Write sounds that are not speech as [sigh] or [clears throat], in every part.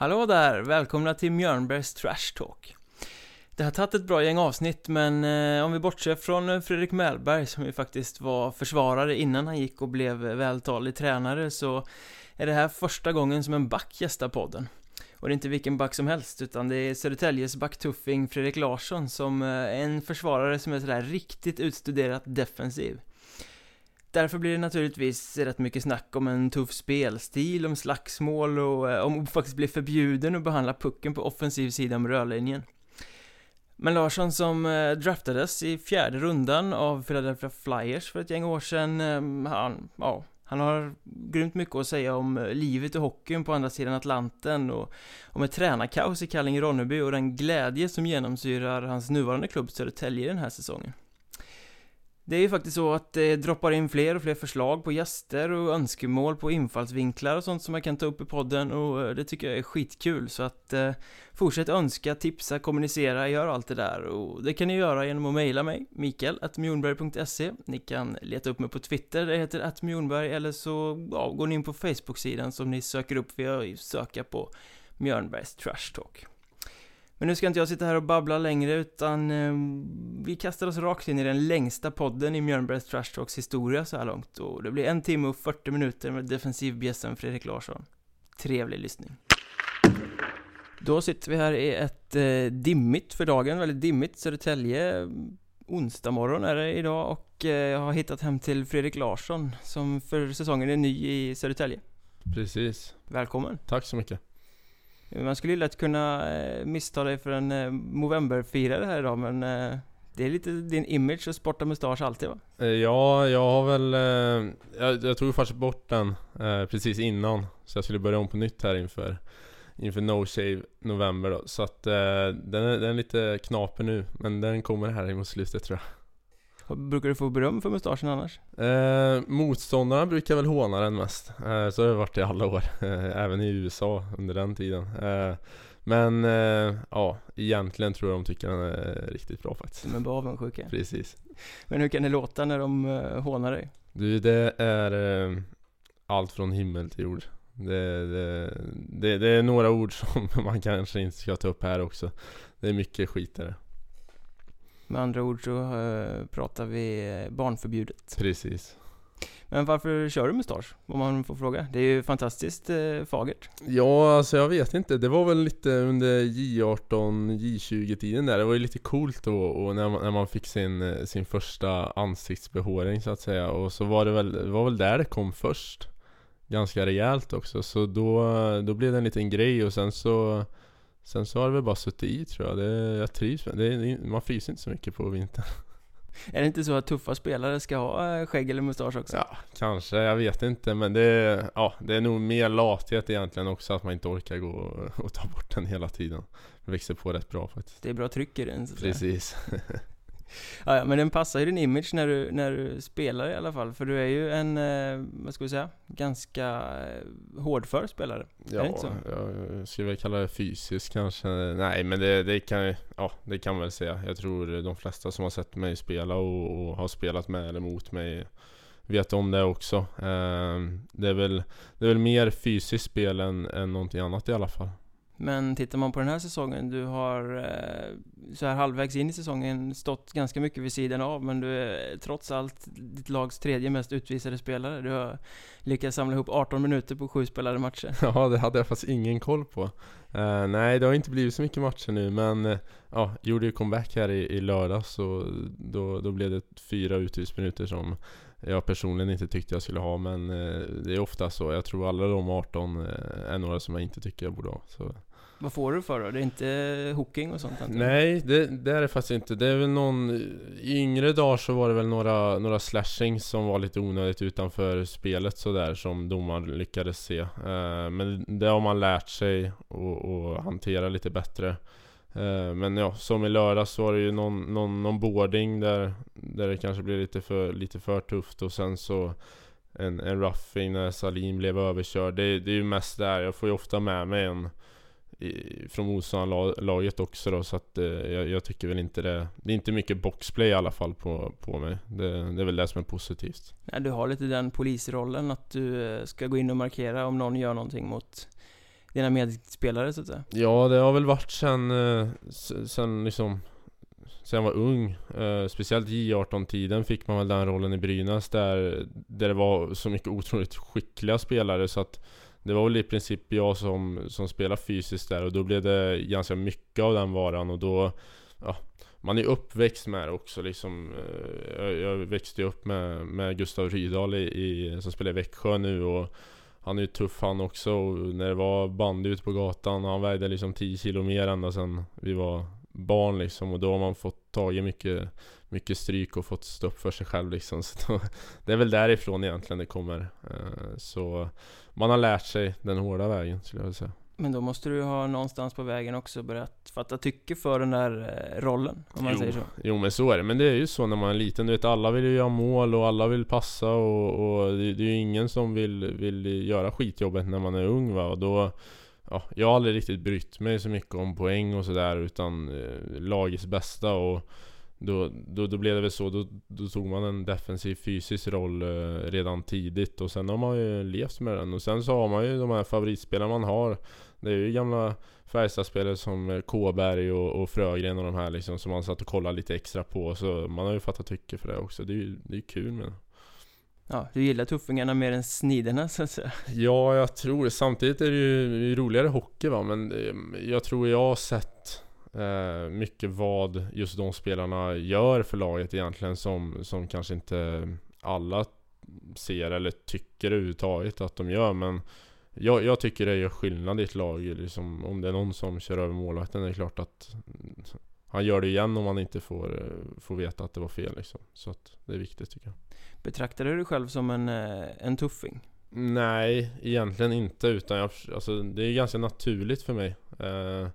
Hallå där! Välkomna till Mjörnbergs Trash Talk. Det har tagit ett bra gäng avsnitt, men eh, om vi bortser från eh, Fredrik Mellberg som ju faktiskt var försvarare innan han gick och blev vältalig tränare så är det här första gången som en back gästar podden. Och det är inte vilken back som helst, utan det är Södertäljes backtuffing Fredrik Larsson som eh, är en försvarare som är sådär riktigt utstuderat defensiv. Därför blir det naturligtvis rätt mycket snack om en tuff spelstil, om slagsmål och eh, om att faktiskt bli förbjuden att behandla pucken på offensiv sida om rörlinjen. Men Larsson som eh, draftades i fjärde rundan av Philadelphia Flyers för ett gäng år sedan, eh, han, ja, han har grymt mycket att säga om livet i hockeyn på andra sidan Atlanten och om ett tränarkaos i Kallinge-Ronneby och den glädje som genomsyrar hans nuvarande klubb Södertälje den här säsongen. Det är ju faktiskt så att det droppar in fler och fler förslag på gäster och önskemål på infallsvinklar och sånt som jag kan ta upp i podden och eh, det tycker jag är skitkul. Så att eh, fortsätt önska, tipsa, kommunicera, gör allt det där. Och det kan ni göra genom att mejla mig, mikael.mjornberg.se Ni kan leta upp mig på Twitter, det heter attmjornberg eller så ja, går ni in på Facebook-sidan som ni söker upp via att söka på Mjörnbergs Trash Talk. Men nu ska inte jag sitta här och babbla längre utan eh, vi kastar oss rakt in i den längsta podden i Mjörnbergs Trash Talks historia så här långt och det blir en timme och 40 minuter med defensivbjässen Fredrik Larsson. Trevlig lyssning. Då sitter vi här i ett eh, dimmigt för dagen, väldigt dimmigt Södertälje. Onsdag morgon är det idag och eh, jag har hittat hem till Fredrik Larsson som för säsongen är ny i Södertälje. Precis. Välkommen! Tack så mycket. Man skulle ju lätt kunna eh, missta dig för en eh, Movember-firare här idag men eh, det är lite din image att sporta mustasch alltid va? Ja, jag har väl... Jag, jag tog faktiskt bort den precis innan. Så jag skulle börja om på nytt här inför, inför No Shave November då. Så att eh, den, är, den är lite knaper nu. Men den kommer här mot slutet tror jag. Brukar du få beröm för mustaschen annars? Eh, motståndarna brukar väl håna den mest. Eh, så har det varit i alla år. Eh, även i USA under den tiden. Eh, men eh, ja, egentligen tror jag de tycker den är riktigt bra faktiskt. De är bara avundsjuka. Precis. Men hur kan det låta när de hånar dig? Du, det är allt från himmel till jord. Det, det, det, det är några ord som [laughs] man kanske inte ska ta upp här också. Det är mycket skit där. Med andra ord så uh, pratar vi eh, barnförbjudet. Precis. Men varför kör du mustasch? Om man får fråga. Det är ju fantastiskt uh, fagert. Ja, alltså jag vet inte. Det var väl lite under J18, J20 tiden där. Det var ju lite coolt då och när man, när man fick sin, eh, sin första ansiktsbehåring så att säga. Och så var det väl, det var väl där det kom först. Ganska rejält också. Så då, då blev det en liten grej och sen så Sen så har det väl bara suttit i tror jag. Det, jag trivs med det. Man fryser inte så mycket på vintern. [laughs] Är det inte så att tuffa spelare ska ha eh, skägg eller mustasch också? Ja, kanske. Jag vet inte. Men det, ja, det är nog mer lathet egentligen också. Att man inte orkar gå och, och ta bort den hela tiden. Det växer på rätt bra faktiskt. Det är bra tryck i den så. Precis. [laughs] Ja, men den passar ju din image när du, när du spelar i alla fall. För du är ju en, eh, vad ska vi säga, ganska eh, hårdför spelare. Ja, jag skulle väl kalla det fysiskt kanske. Nej, men det, det kan ja, det kan man väl säga. Jag tror de flesta som har sett mig spela och, och har spelat med eller mot mig vet om det också. Ehm, det, är väl, det är väl mer fysiskt spel än, än någonting annat i alla fall. Men tittar man på den här säsongen, du har eh, så här halvvägs in i säsongen stått ganska mycket vid sidan av, men du är trots allt ditt lags tredje mest utvisade spelare. Du har lyckats samla ihop 18 minuter på sju spelade matcher. [laughs] Ja, det hade jag faktiskt ingen koll på. Uh, nej, det har inte blivit så mycket matcher nu, men uh, ja, gjorde ju comeback här i, i lördags och då, då blev det fyra utvisningsminuter som jag personligen inte tyckte jag skulle ha, men det är ofta så. Jag tror alla de 18 är några som jag inte tycker jag borde ha. Så. Vad får du för då? Det är inte hooking och sånt? Nej, det, det är det faktiskt inte. Det är väl någon... I yngre dagar så var det väl några, några slashings som var lite onödigt utanför spelet sådär som domaren lyckades se. Eh, men det har man lärt sig att hantera lite bättre. Eh, men ja, som i lördags var det ju någon, någon, någon boarding där, där det kanske blev lite för, lite för tufft och sen så en, en roughing när Salim blev överkörd. Det, det är ju mest där. Jag får ju ofta med mig en i, från motståndarlaget också då, så att eh, jag, jag, tycker väl inte det Det är inte mycket boxplay i alla fall på, på mig. Det, det är väl det som är positivt. Ja, du har lite den polisrollen att du eh, ska gå in och markera om någon gör någonting mot dina medspelare så att säga? Ja, det har väl varit sen, eh, sen liksom Sen jag var ung, eh, speciellt J18-tiden fick man väl den rollen i Brynäs där, där det var så mycket otroligt skickliga spelare så att det var väl i princip jag som, som spelade fysiskt där och då blev det ganska mycket av den varan och då Ja, man är uppväxt med det också liksom eh, jag, jag växte upp med, med Gustav Rydahl i, i, som spelar i Växjö nu och han är ju tuff han också och när det var bandy ute på gatan Han vägde liksom 10 kilo mer ända sen vi var barn liksom och då har man fått tag i mycket, mycket stryk och fått stå upp för sig själv liksom. [laughs] Så då, det är väl därifrån egentligen det kommer. Eh, så man har lärt sig den hårda vägen skulle jag vilja säga. Men då måste du ha någonstans på vägen också börjat fatta tycke för den där eh, rollen, om man jo, säger så. Jo men så är det, men det är ju så när man är liten, du vet alla vill ju göra mål och alla vill passa och, och det, det är ju ingen som vill, vill göra skitjobbet när man är ung va, och då ja, jag har aldrig riktigt brytt mig så mycket om poäng och sådär utan eh, lagets bästa och då, då, då blev det väl så, då, då tog man en defensiv fysisk roll eh, redan tidigt. Och sen har man ju levt med den. Och sen så har man ju de här favoritspelarna man har. Det är ju gamla Färjestadspelare som eh, Kåberg och, och Frögren och de här liksom som man satt och kollade lite extra på. Så man har ju fattat tycke för det också, det är ju det är kul med det. Ja, du gillar tuffingarna mer än sniderna så att säga. Ja, jag tror det. Samtidigt är det ju roligare hockey va, men eh, jag tror jag har sett eh, mycket vad just de spelarna gör för laget egentligen som, som kanske inte alla ser eller tycker överhuvudtaget att de gör, men jag, jag tycker det gör skillnad i ett lag liksom, Om det är någon som kör över målvakten, det är klart att Han gör det igen om man inte får, eh, får veta att det var fel liksom. Så att det är viktigt tycker jag Betraktar du dig själv som en, eh, en tuffing? Nej, egentligen inte utan jag, alltså, det är ganska naturligt för mig eh,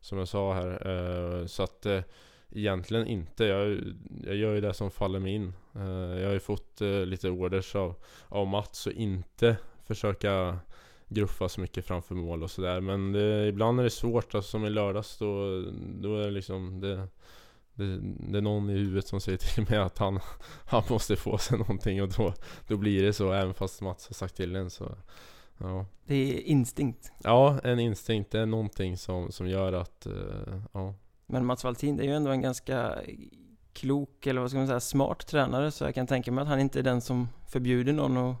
som jag sa här eh, Så att eh, Egentligen inte, jag, jag gör ju det som faller mig in. Eh, jag har ju fått eh, lite orders av, av Mats att inte försöka gruffa så mycket framför mål och sådär. Men det, ibland är det svårt, alltså, som i lördags då, då är det liksom det, det, det, är någon i huvudet som säger till mig att han, [laughs] han måste få sig någonting och då, då blir det så även fast Mats har sagt till en så Ja. Det är instinkt. Ja, en instinkt, det är någonting som, som gör att, uh, ja. Men Mats Valtin, är ju ändå en ganska klok, eller vad ska man säga, smart tränare. Så jag kan tänka mig att han inte är den som förbjuder någon att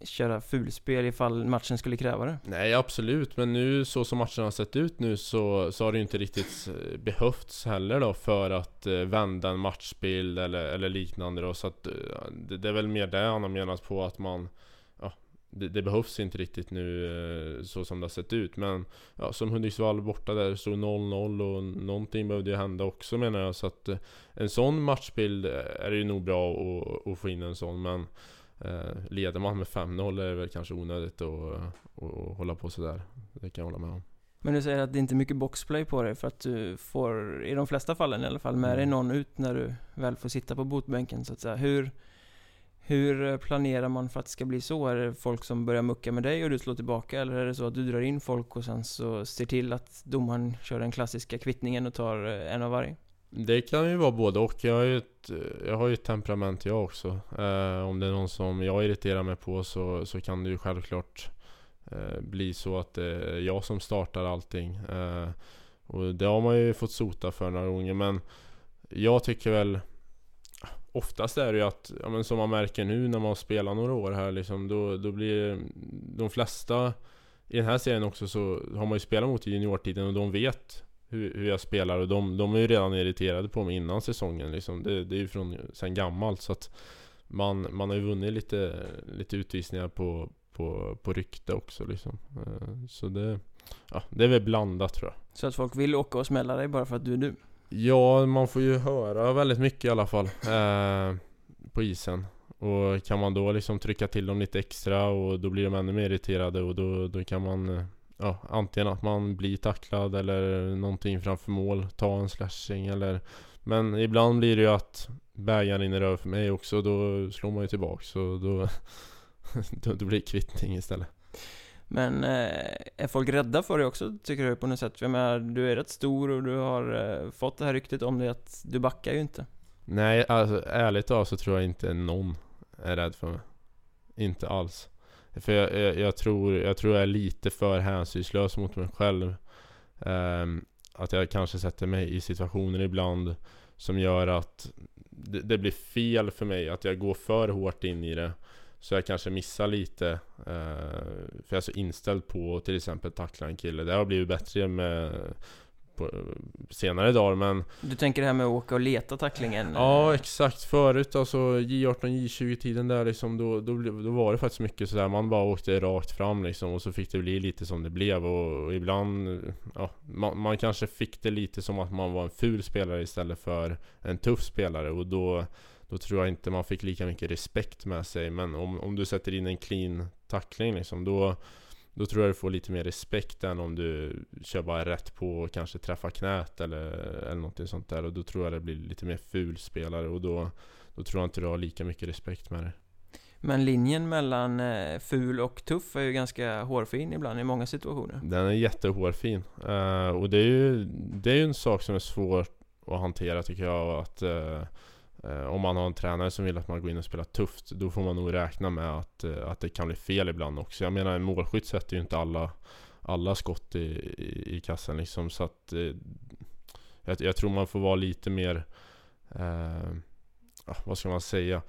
köra fulspel ifall matchen skulle kräva det. Nej absolut, men nu så som matchen har sett ut nu så, så har det ju inte riktigt eh, behövts heller då för att eh, vända en matchbild eller, eller liknande då. Så att eh, det, det, är väl mer det han har menat på att man det, det, behövs inte riktigt nu eh, så som det har sett ut men ja, Som Hudiksvall borta där stod 0-0 och någonting behövde ju hända också menar jag så att eh, En sån matchbild är det ju nog bra att, att få in en sån men Eh, leder man med 5-0 är det väl kanske onödigt att, att hålla på sådär. Det kan jag hålla med om. Men du säger att det inte är mycket boxplay på dig för att du får, i de flesta fallen i alla fall, med dig mm. någon ut när du väl får sitta på botbänken så att säga. Hur, hur planerar man för att det ska bli så? Är det folk som börjar mucka med dig och du slår tillbaka? Eller är det så att du drar in folk och sen så ser till att domaren kör den klassiska kvittningen och tar eh, en av varje? Det kan ju vara både och. Jag har ju ett, jag har ju ett temperament jag också. Eh, om det är någon som jag irriterar mig på så, så kan det ju självklart eh, bli så att det är jag som startar allting. Eh, och det har man ju fått sota för några gånger men jag tycker väl Oftast är det ju att, ja, men som man märker nu när man spelar några år här liksom, då, då blir de flesta i den här serien också så har man ju spelat mot i juniortiden och de vet hur, hur jag spelar och de, de är ju redan irriterade på mig innan säsongen liksom. det, det är ju från sen gammalt så att man, man har ju vunnit lite, lite utvisningar på, på, på rykte också liksom. Eh, så det, ja, det är väl blandat tror jag. Så att folk vill åka och smälla dig bara för att du är du? Ja, man får ju höra väldigt mycket i alla fall eh, På isen. Och kan man då liksom trycka till dem lite extra och då blir de ännu mer irriterade och då, då kan man eh, ja, antingen att man blir tacklad eller någonting framför mål, ta en slashing eller Men ibland blir det ju att bägaren rinner över för mig också, då slår man ju tillbaks och då, [laughs] då, då blir det kvittning istället men eh, är folk rädda för dig också, tycker du på något sätt? Jag menar, du är rätt stor och du har eh, fått det här ryktet om dig att du backar ju inte Nej, alltså ärligt talat så tror jag inte någon är rädd för mig Inte alls För jag, jag, jag, tror, jag tror jag är lite för hänsynslös mot mig själv. Um, att jag kanske sätter mig i situationer ibland som gör att det, det, blir fel för mig, att jag går för hårt in i det. Så jag kanske missar lite. Uh, för jag är så inställd på till exempel tackla en kille. Det har blivit bättre med på senare dagar men Du tänker det här med att åka och leta tacklingen? Ja exakt, förut alltså J18, J20 tiden där liksom då, då, då var det faktiskt mycket sådär Man bara åkte rakt fram liksom och så fick det bli lite som det blev och, och ibland Ja, man, man, kanske fick det lite som att man var en ful spelare istället för en tuff spelare och då då tror jag inte man fick lika mycket respekt med sig Men om, om du sätter in en clean tackling liksom då då tror jag du får lite mer respekt än om du kör bara rätt på och kanske träffar knät eller, eller någonting sånt där. Och då tror jag det blir lite mer ful spelare och då, då tror jag inte du har lika mycket respekt med det. Men linjen mellan eh, ful och tuff är ju ganska hårfin ibland i många situationer. Den är jättehårfin. Uh, och det är ju det är en sak som är svår att hantera tycker jag. Att uh, Eh, om man har en tränare som vill att man går in och spelar tufft Då får man nog räkna med att, eh, att det kan bli fel ibland också. Jag menar en målskytt sätter ju inte alla Alla skott i, i, i kassen liksom så att eh, jag, jag, tror man får vara lite mer eh, ah, Vad ska man säga?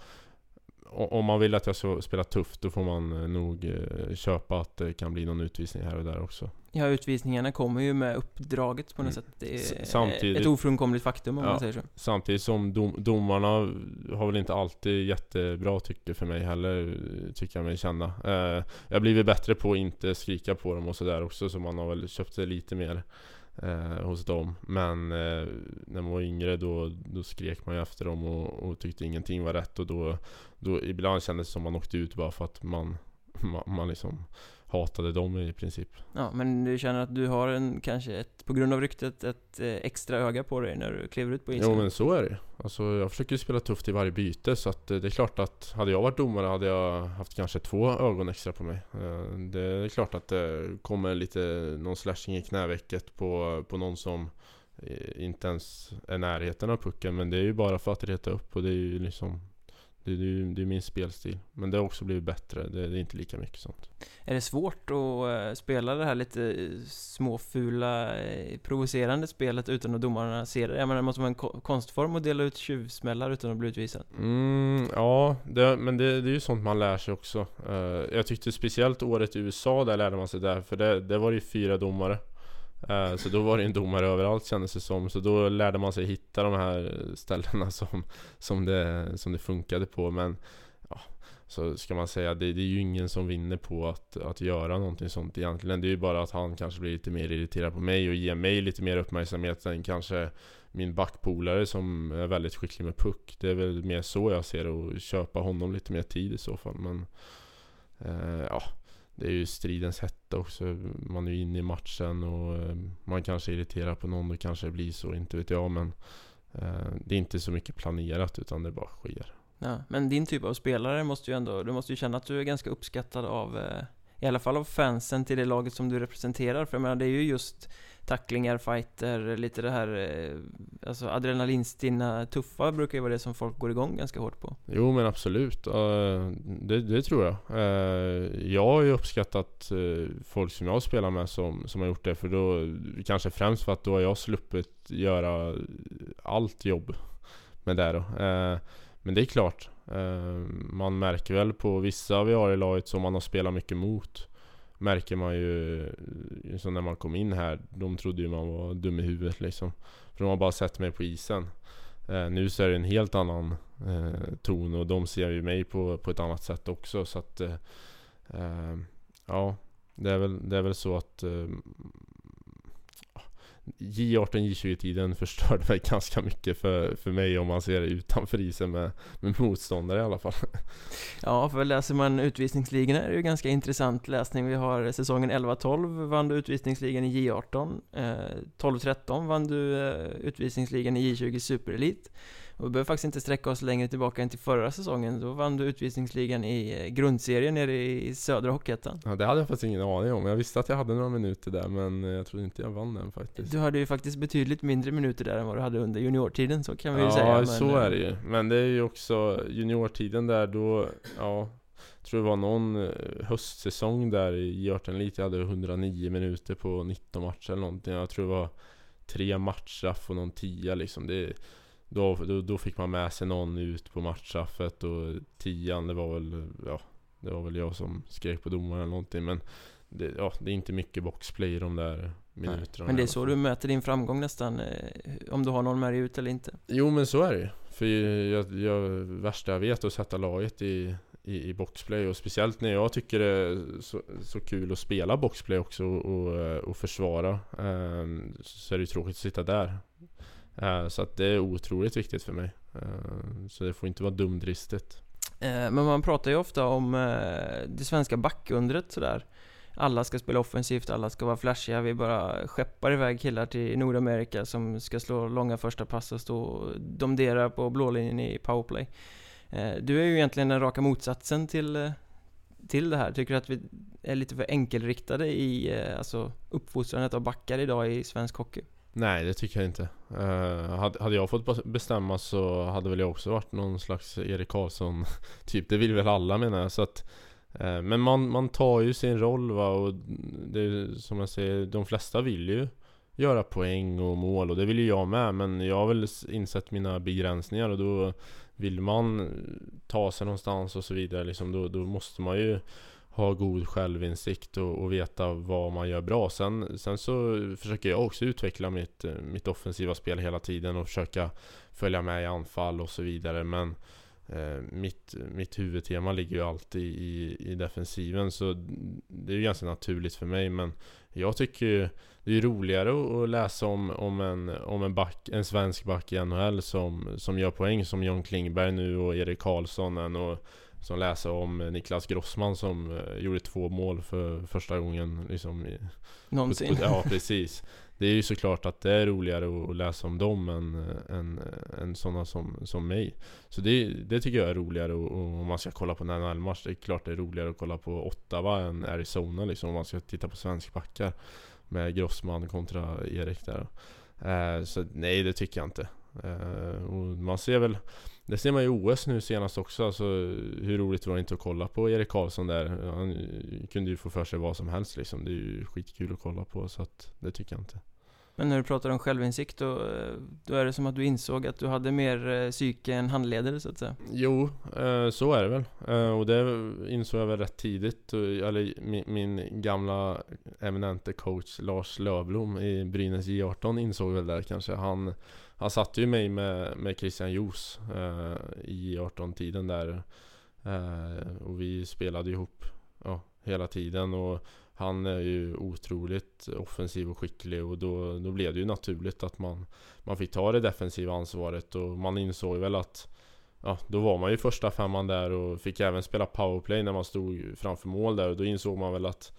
Om man vill att jag ska spela tufft då får man eh, nog eh, köpa att det kan bli någon utvisning här och där också. Ja, utvisningarna kommer ju med uppdraget på något mm. sätt. Det är samtidigt, ett ofrånkomligt faktum om ja, man säger så. Samtidigt som dom, domarna har väl inte alltid jättebra tycke för mig heller, tycker jag mig känna. Eh, jag har blivit bättre på att inte skrika på dem och sådär också, så man har väl köpt sig lite mer eh, hos dem. Men eh, när man var yngre då, då skrek man ju efter dem och, och tyckte ingenting var rätt och då, då ibland kändes det som man åkte ut bara för att man, [laughs] man, man liksom hatade dem i princip. Ja, men du känner att du har en, kanske ett, på grund av ryktet, ett eh, extra öga på dig när du kliver ut på isen? Jo men så är det Alltså jag försöker spela tufft i varje byte så att eh, det är klart att hade jag varit domare hade jag haft kanske två ögon extra på mig. Eh, det är klart att det kommer lite, någon slashing i knävecket på, på någon som inte ens är närheten av pucken men det är ju bara för att reta upp och det är ju liksom det, det, det är min spelstil. Men det har också blivit bättre. Det, det, är inte lika mycket sånt. Är det svårt att uh, spela det här lite eh, småfula, uh, provocerande spelet utan att domarna ser det? Jag menar, det måste vara en ko konstform att dela ut tjuvsmällar utan att bli utvisad? Mm, ja, det, men det, det är ju sånt man lär sig också. Jag tyckte speciellt året i USA, där lärde man sig det. För det, det var ju fyra domare. Eh, så då var det en domare överallt kändes det som. Så då lärde man sig hitta de här ställena [laughs] som, som, det, som det funkade på. Men ja, så ska man säga, det, det är ju ingen som vinner på att, att göra någonting sånt egentligen. Det är ju bara att han kanske blir lite mer irriterad på mig och ger mig lite mer uppmärksamhet än kanske min backpolare som är väldigt skicklig med puck. Det är väl mer så jag ser det och köpa honom lite mer tid i så fall. Men eh, ja, det är ju stridens hetta också. Man är ju inne i matchen och eh, man kanske irriterar på någon. Det kanske blir så, inte vet jag. Men eh, det är inte så mycket planerat utan det bara sker. Ja, men din typ av spelare måste ju ändå, du måste ju känna att du är ganska uppskattad av eh, i alla fall av fansen till det laget som du representerar. För jag menar, det är ju just tacklingar, fighter, lite det här eh, Alltså adrenalinstinna, tuffa brukar ju vara det som folk går igång ganska hårt på. Jo men absolut, det, det tror jag. Eh, jag har ju uppskattat eh, folk som jag spelar med som, som har gjort det för då Kanske främst för att då har jag sluppit göra allt jobb med det då. Men det är klart. Man märker väl på vissa vi har i laget som man har spelat mycket mot märker man ju så när man kom in här. De trodde ju man var dum i huvudet liksom. För de har bara sett mig på isen. Eh, nu så är det en helt annan eh, ton och de ser ju mig på, på ett annat sätt också. Så att eh, eh ja, det är, väl, det är väl så att eh, J18, J20-tiden förstörde mig ganska mycket för, för mig om man ser det utanför isen med, med motståndare i alla fall. [laughs] Ja, för läser man utvisningsligorna är det ju ganska intressant läsning. Vi har säsongen 11-12 vann du utvisningsligan i J18. Eh, 12-13 vann du eh, utvisningsligan i J20 Superelit. Och vi behöver faktiskt inte sträcka oss längre tillbaka än till förra säsongen. Då vann du utvisningsligan i eh, grundserien nere i södra Hockeyettan. Ja, det hade jag faktiskt ingen aning om. Jag visste att jag hade några minuter där, men eh, jag trodde inte jag vann den faktiskt. Du hade ju faktiskt betydligt mindre minuter där än vad du hade under juniortiden, så kan vi ja, ju säga. Ja, så är det ju. Men det är ju också juniortiden där, då, ja tror det var någon eh, höstsäsong där i J18 Elite Jag hade 109 minuter på 19 matcher eller någonting Jag tror det var tre matchstraff och någon tia liksom det, då, då, då fick man med sig någon ut på matchstraffet och tian det var väl Ja Det var väl jag som skrek på domaren eller någonting men det, ja, det är inte mycket boxplay i de där minuterna Men det är så du möter din framgång nästan eh, Om du har någon med dig ut eller inte. Jo men så är det För jag, jag, värsta jag vet är att sätta laget i, i, i boxplay och speciellt när jag tycker det är så, så kul att spela boxplay också och, och, och försvara um, Så är det ju tråkigt att sitta där Eh, så att det är otroligt viktigt för mig eh, Så det får inte vara dumdristigt eh, Men man pratar ju ofta om det svenska backundret sådär alla ska spela offensivt, alla ska vara flashiga, vi bara skeppar iväg killar till Nordamerika som ska slå långa första pass och stå och domdera på blålinjen i powerplay. Du är ju egentligen den raka motsatsen till, till det här. Tycker du att vi är lite för enkelriktade i alltså, uppfostrandet av backar idag i svensk hockey? Nej, det tycker jag inte. Uh, hade, hade jag fått bestämma så hade väl jag också varit någon slags Erik Karlsson [laughs] typ. Det vill väl alla menar jag. Så att uh, men man, man tar ju sin roll va och det är som jag säger, de flesta vill ju göra poäng och mål och det vill ju jag med men jag har väl insett mina begränsningar och då vill man ta sig någonstans och så vidare liksom, då, då måste man ju ha god självinsikt och, och, veta vad man gör bra. Sen, sen så försöker jag också utveckla mitt, eh, mitt offensiva spel hela tiden och försöka följa med i anfall och så vidare. Men Eh, mitt, mitt huvudtema ligger ju alltid i, i defensiven så det är ju ganska naturligt för mig men jag tycker ju det är roligare att läsa om, om, en, om en, back, en svensk back i NHL som, som gör poäng som John Klingberg nu och Erik Karlsson än och som läser om Niklas Grossman som uh, gjorde två mål för första gången liksom i, Någonsin? På, ja precis det är ju såklart att det är roligare att läsa om dem än, än, än sådana som, som mig. Så det, det tycker jag är roligare och, om man ska kolla på en NHL-match. Det är klart det är roligare att kolla på Ottawa än Arizona liksom om man ska titta på svenskbackar. Med Grossman kontra Erik där. Eh, så nej, det tycker jag inte. Eh, och man ser väl det ser man i OS nu senast också, alltså hur roligt var det inte att kolla på Erik Karlsson där? Han kunde ju få för sig vad som helst liksom. Det är ju skitkul att kolla på, så att det tycker jag inte. Men när du pratar om självinsikt då, då är det som att du insåg att du hade mer eh, psyke än handledare så att säga? Jo, eh, så är det väl. Eh, och det insåg jag väl rätt tidigt. Eller min gamla eminente coach Lars Lövblom i Brynäs J18 insåg väl det kanske. Han, han satte ju mig med, med Christian Jos eh, i J18-tiden där. Eh, och vi spelade ihop ja, hela tiden. Och han är ju otroligt offensiv och skicklig och då, då blev det ju naturligt att man, man fick ta det defensiva ansvaret och man insåg väl att Ja, då var man ju första femman där och fick även spela powerplay när man stod framför mål där och då insåg man väl att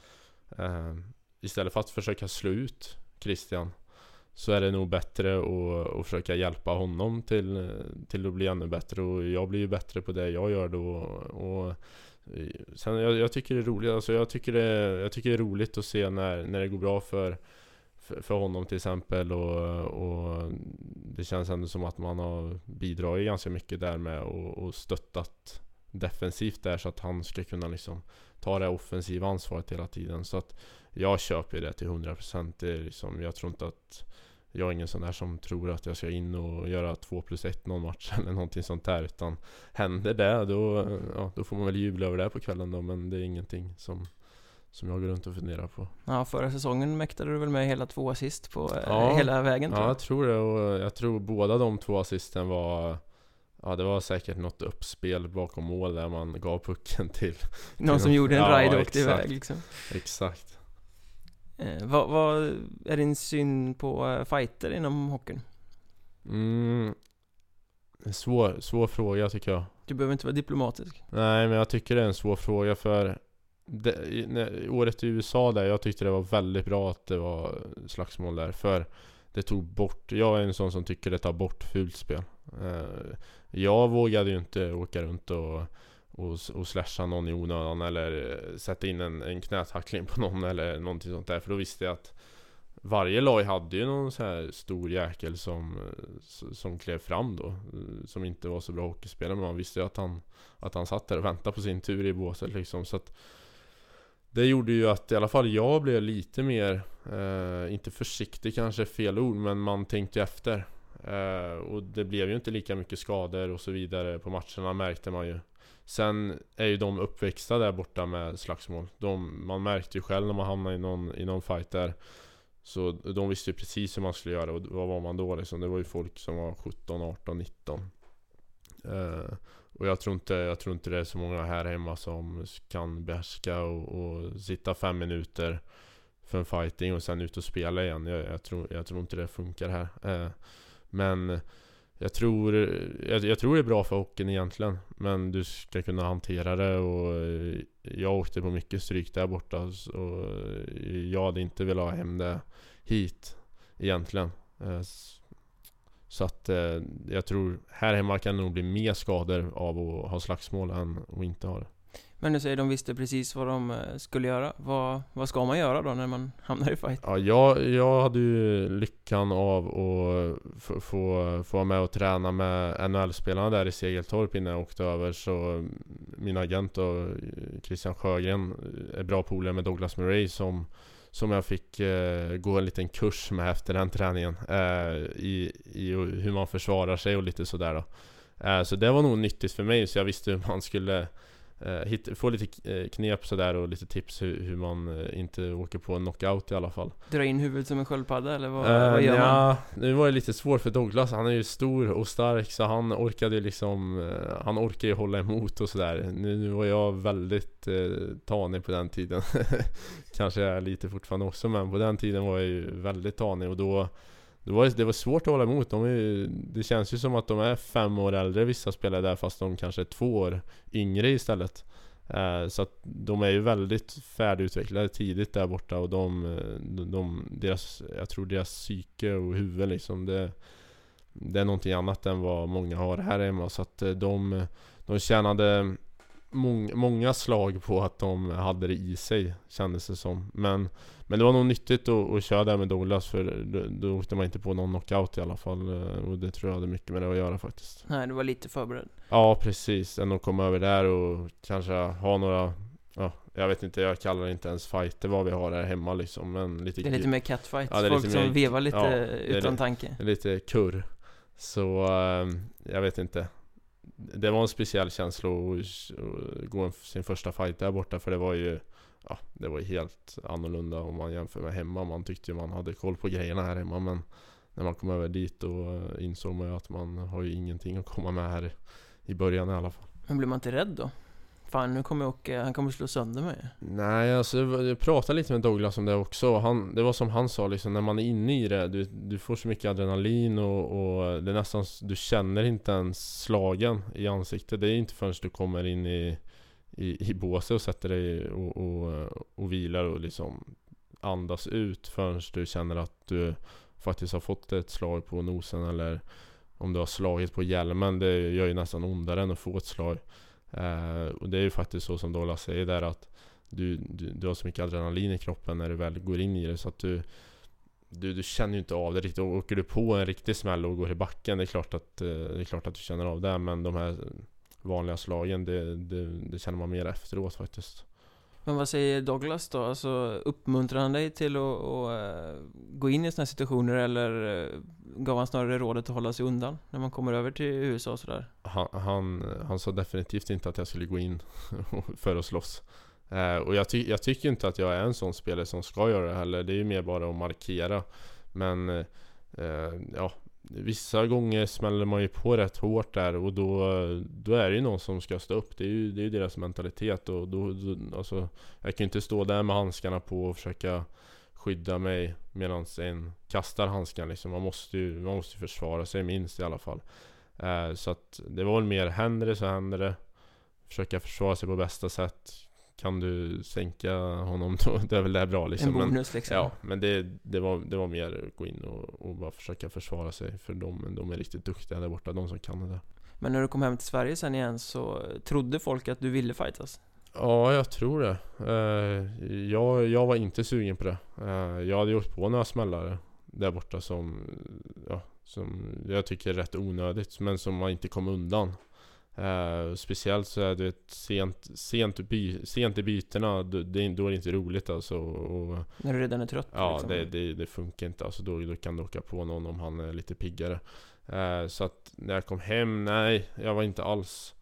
eh, Istället för att försöka slå ut Christian så är det nog bättre att, att försöka hjälpa honom till, till att bli ännu bättre. Och jag blir ju bättre på det jag gör då. Och Sen jag, jag, tycker det är roligt, alltså jag tycker det, jag tycker det är roligt att se när, när det går bra för, för, för honom till exempel. Och, och, Det känns ändå som att man har bidragit ganska mycket där med och, och stöttat defensivt där så att han ska kunna liksom ta det offensiva ansvaret hela tiden. Så att jag köper det till 100%. Det liksom, jag tror inte att jag är ingen sån där som tror att jag ska in och göra 2 plus 1 någon match [laughs] eller någonting sånt där Utan händer det då, ja, då får man väl jubla över det på kvällen då Men det är ingenting som, som jag går runt och funderar på. Ja, förra säsongen mäktade du väl med hela två assist på eh, ja, hela vägen tror jag. Ja, jag? tror det och jag tror båda de två assisten var Ja det var säkert något uppspel bakom mål där man gav pucken till Någon som gjorde en ja, ride och åkte iväg liksom. Exakt Eh, vad, vad, är din syn på eh, fighter inom hockeyn? Mm, en svår, svår fråga tycker jag. Du behöver inte vara diplomatisk. Nej, men jag tycker det är en svår fråga för det, när, året i USA där, jag tyckte det var väldigt bra att det var slagsmål där. För det tog bort, jag är en sån som tycker det tar bort fult spel. Eh, jag vågade ju inte åka runt och och, och slasha någon i onödan eller eh, sätta in en, en knätackling på någon eller någonting sånt där. För då visste jag att varje lag hade ju någon så här stor jäkel som, eh, som klev fram då eh, Som inte var så bra hockeyspelare. Men man visste ju att han Att han satt där och väntade på sin tur i båset liksom. Så att Det gjorde ju att i alla fall jag blev lite mer eh, Inte försiktig kanske fel ord men man tänkte efter. Eh, Och det blev ju inte lika mycket skador och så vidare på matcherna märkte man ju. Sen är ju de uppväxta där borta med slagsmål. De, Man märkte ju själv när man hamnade i någon, i någon fight där. Så de visste ju precis hur man skulle göra och vad var man då liksom? Det var ju folk som var 17, 18, 19 uh, Och jag tror, inte, jag tror inte det är så många här hemma som kan behärska och, och sitta fem minuter För en fighting och sen ut och spela igen. Jag, jag, tror, jag tror inte det funkar här. Uh, Men jag tror, jag, jag, tror det är bra för hockeyn egentligen Men du ska kunna hantera det och eh, Jag åkte på mycket stryk där borta och eh, Jag hade inte velat ha hem det hit egentligen. Eh, så att jag tror här hemma kan det nog bli mer skador av att ha slagsmål än att inte ha det. Men du säger de visste precis vad de eh, skulle göra. Vad, vad ska man göra då när man hamnar i fight? Ja, jag, jag hade ju lyckan av att få, få, få vara med och träna med NHL-spelarna där i Segeltorp innan jag åkte över. Så mm, min agent och Christian Sjögren eh, är bra polare med Douglas Murray som som jag fick eh, gå en liten kurs med efter den träningen eh, i, i hur man försvarar sig och lite sådär då. Eh, så det var nog nyttigt för mig så jag visste hur man skulle eh, hit, få lite eh, knep sådär och lite tips hur, hur man eh, inte åker på en knockout i alla fall. Dra in huvudet som en sköldpadda eller vad, uh, vad gör ja, man? Nu var det lite svårt för Douglas, han är ju stor och stark så han orkade liksom Han orkar ju hålla emot och sådär. Nu, nu var jag väldigt uh, tanig på den tiden. [laughs] Kanske är lite fortfarande också men på den tiden var jag ju väldigt tanig och då det var, det var svårt att hålla emot. De är, det känns ju som att de är fem år äldre vissa spelare där fast de kanske är två år yngre istället. Eh, så att de är ju väldigt färdigutvecklade tidigt där borta och de, de, de, deras, jag tror deras psyke och huvud liksom det, det är någonting annat än vad många har här hemma. Så att eh, de, de tjänade mång, många slag på att de hade det i sig kändes det som. Men, men det var nog nyttigt att, att köra där med Douglas för då, då åkte man inte på någon knockout i alla fall. Eh, och det tror jag hade mycket med det att göra faktiskt. Nej, du var lite förberedd. Ja, precis. Än att komma över där och kanske ha några Ja, jag vet inte, jag kallar det inte ens fighter vad vi har här hemma liksom men lite Det är lite mer catfight, ja, folk som mer, vevar lite ja, utan tanke Lite kurr Så, um, jag vet inte det var en speciell känsla att gå sin första fight där borta för det var ju Ja, det var helt annorlunda om man jämför med hemma. Man tyckte ju man hade koll på grejerna här hemma men När man kom över dit då insåg man ju att man har ju ingenting att komma med här i början i alla fall. Men blir man inte rädd då? Fan nu kommer åka, han kommer slå sönder mig Nej alltså jag pratade lite med Douglas om det också han, Det var som han sa liksom när man är inne i det Du, du får så mycket adrenalin och, och det är nästan Du känner inte ens slagen i ansiktet Det är inte förrän du kommer in i i, i båset och sätter dig och, och, och vilar och liksom Andas ut förrän du känner att du Faktiskt har fått ett slag på nosen eller Om du har slagit på hjälmen Det gör ju nästan ondare än att få ett slag Eh, och det är ju faktiskt så som Dola säger där att du, du, du har så mycket adrenalin i kroppen när du väl går in i det så att du du, du känner ju inte av det riktigt. Och åker du på en riktig smäll och går i backen, det är klart att, eh, det är klart att du känner av det. Men de här vanliga slagen, det, det, det känner man mer efteråt faktiskt. Men vad säger Douglas då? Alltså uppmuntrar han dig till att, att uh, gå in i sådana situationer eller uh, gav han snarare rådet att hålla sig undan när man kommer över till USA och sådär? Han, han, han sa definitivt inte att jag skulle gå in [laughs] för att slåss. Uh, och jag, ty jag, tycker inte att jag är en sån spelare som ska göra det heller. Det är ju mer bara att markera. Men ja, Vissa gånger smäller man ju på rätt hårt där och då, då är det ju någon som ska stå upp. Det är ju, det är ju deras mentalitet och då, då, alltså, Jag kan ju inte stå där med handskarna på och försöka skydda mig medan en kastar handskarna. liksom. Man måste ju man måste försvara sig minst i alla fall. Eh, så att det var väl mer händer det så händer det. Försöka försvara sig på bästa sätt. Kan du sänka honom då, [laughs] det är väl det bra liksom. En bonus liksom. Ja, men det, det, var, det var mer gå in och, och bara försöka försvara sig. För de, de är riktigt duktiga där borta, de som kan det där. Men när du kom hem till Sverige sen igen så trodde folk att du ville fightas? Ja, jag tror det. Eh, jag, jag var inte sugen på det. Eh, jag hade gjort på några smällare där borta som, ja, som jag tycker är rätt onödigt, men som man inte kom undan. Uh, speciellt så är det sent, sent, by, sent i bytena, då, det, då är det inte roligt alltså. Och, När du redan är trött? Ja, liksom. det, det, det, funkar inte. Alltså, då, då kan du åka på någon om han är lite piggare. Uh, så att när jag kom hem, nej, jag var inte alls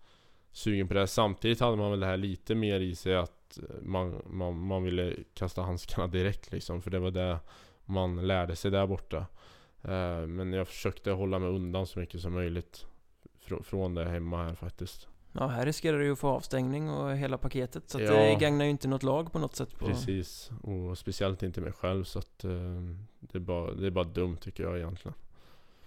sugen på det. Samtidigt hade man väl det här lite mer i sig att man, man, man ville kasta handskarna direkt liksom. För det var det man lärde sig där borta. Uh, men jag försökte hålla mig undan så mycket som möjligt fr från det hemma här faktiskt. Ja, här riskerar du ju att få avstängning och hela paketet så ja, det gagnar ju inte något lag på något sätt. På... Precis, och speciellt inte mig själv så att uh, det, är bara, det är bara dumt tycker jag egentligen.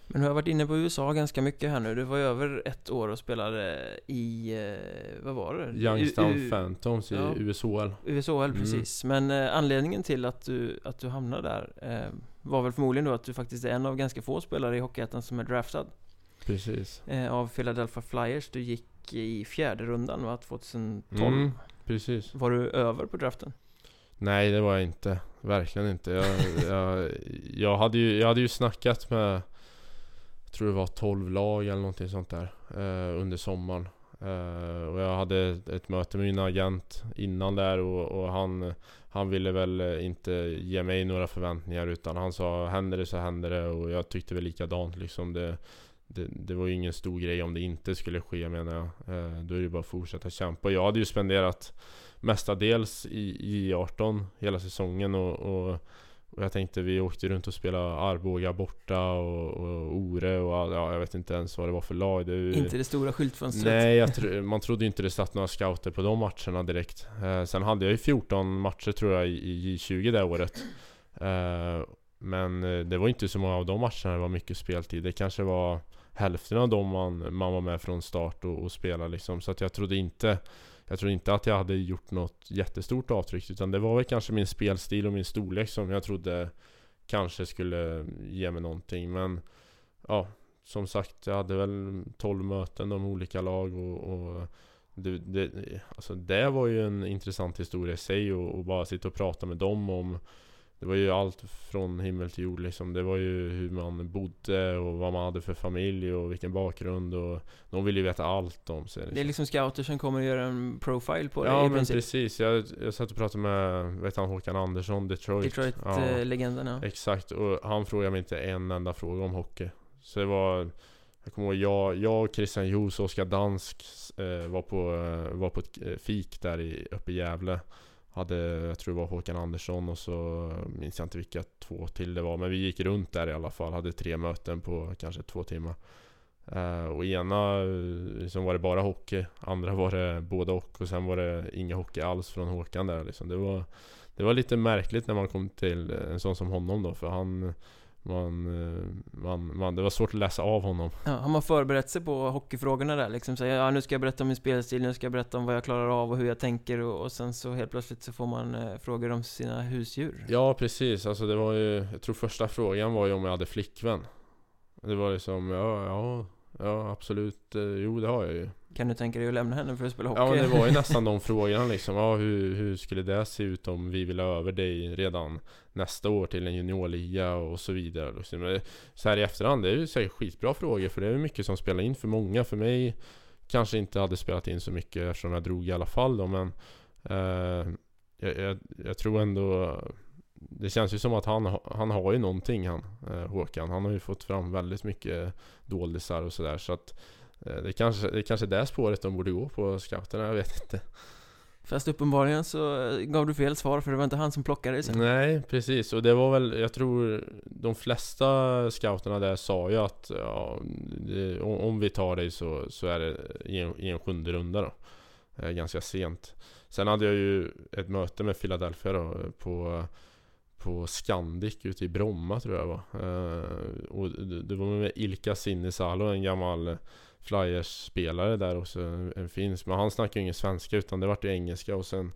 Men du har varit inne på USA ganska mycket här nu. Du var ju över ett år och spelade i, uh, vad var det? Youngstown U Phantoms i ja, USHL. USHL, mm. precis. Men uh, anledningen till att du, att du hamnade där var väl förmodligen då att du faktiskt är en av ganska få spelare i Hockeyettan som är draftad. Precis. Eh, av Philadelphia Flyers. Du gick i fjärde rundan va? 2012. Mm, precis. Var du över på draften? Nej, det var jag inte. Verkligen inte. Jag, jag, jag, hade, ju, jag hade ju snackat med Jag tror det var 12 lag eller någonting sånt där eh, Under sommaren eh, Och jag hade ett möte med min agent innan där och, och han Han ville väl inte ge mig några förväntningar utan han sa Händer det så händer det och jag tyckte väl likadant liksom det det, det, var ju ingen stor grej om det inte skulle ske menar jag. Eh, då är det bara att fortsätta kämpa. Jag hade ju spenderat mestadels i J18 hela säsongen och, och, och, jag tänkte vi åkte runt och spelade Arboga borta och, och Ore och ja, jag vet inte ens vad det var för lag. Det, inte det stora skyltfönstret? Nej, [laughs] tro, man trodde inte det satt några scouter på de matcherna direkt. Eh, sen hade jag ju 14 matcher tror jag i, i J20 det året. Eh, men eh, det var inte så många av de matcherna det var mycket speltid. Det kanske var hälften av dem man, man var med från start och, och spelade liksom. Så att jag trodde inte jag tror inte att jag hade gjort något jättestort avtryck utan det var väl kanske min spelstil och min storlek som jag trodde kanske skulle ge mig någonting men ja som sagt jag hade väl 12 möten om olika lag och, och det, det, alltså det var ju en intressant historia i sig och, och bara sitta och prata med dem om det var ju allt från himmel till jord liksom. Det var ju hur man bodde och vad man hade för familj och vilken bakgrund och de ville ju veta allt om sig. Liksom. Det är liksom scouter som kommer och gör en profile på dig Ja men princip. precis. Jag, jag satt och pratade med, vet han, Håkan Andersson, Detroit. Detroit-legenden ja. ja. Exakt, och han frågade mig inte en enda fråga om hockey. Så det var jag kommer ihåg, jag, jag Christian Jos och Oskar Dansk eh, var, på, eh, var på ett eh, fik där i, uppe i Gävle hade, jag tror det var Håkan Andersson och så minns jag inte vilka två till det var. Men vi gick runt där i alla fall. Hade tre möten på kanske två timmar. Uh, och ena liksom var det bara hockey. Andra var det både och. Och sen var det inga hockey alls från Håkan där liksom. Det var, det var lite märkligt när man kom till en sån som honom då. För han man, eh, man, man, det var svårt att läsa av honom. Ja, Har man förberett sig på hockeyfrågorna där liksom? Säga, ja nu ska jag berätta om min spelstil, nu ska jag berätta om vad jag klarar av och hur jag tänker och, och sen så helt plötsligt så får man eh, frågor om sina husdjur. Ja precis, alltså det var ju Jag tror första frågan var ju om jag hade flickvän. Det var liksom, ja, ja, ja absolut, eh, jo det har jag ju kan du tänka dig att lämna henne för att spela hockey? Ja men det var ju [laughs] nästan de frågorna liksom. Ja, hur, hur skulle det se ut om vi vill ha över dig redan nästa år till en juniorliga och så vidare. Liksom. Så här i efterhand, det är ju säkert skitbra frågor för det är mycket som spelar in för många. För mig kanske inte hade spelat in så mycket eftersom jag drog i alla fall då men eh, jag, jag, jag, tror ändå det känns ju som att han, han har ju någonting han, eh, Håkan. Han har ju fått fram väldigt mycket doldisar och sådär så att Eh, det kanske, det kanske är det spåret de borde gå på scouterna, jag vet inte Fast uppenbarligen så eh, gav du fel svar för det var inte han som plockade dig sen Nej, precis. Och det var väl, jag tror de flesta scouterna där sa ju att ja, det, om vi tar dig så, så är det i en, i en sjunde runda då. Eh, ganska sent. Sen hade jag ju ett möte med Philadelphia då på på Scandic ute i Bromma tror jag var. var. och det var med Ilka Sinisalo, en gammal Flyers-spelare där också, en finsk. Men han snackade ju ingen svenska utan det vart ju engelska och sen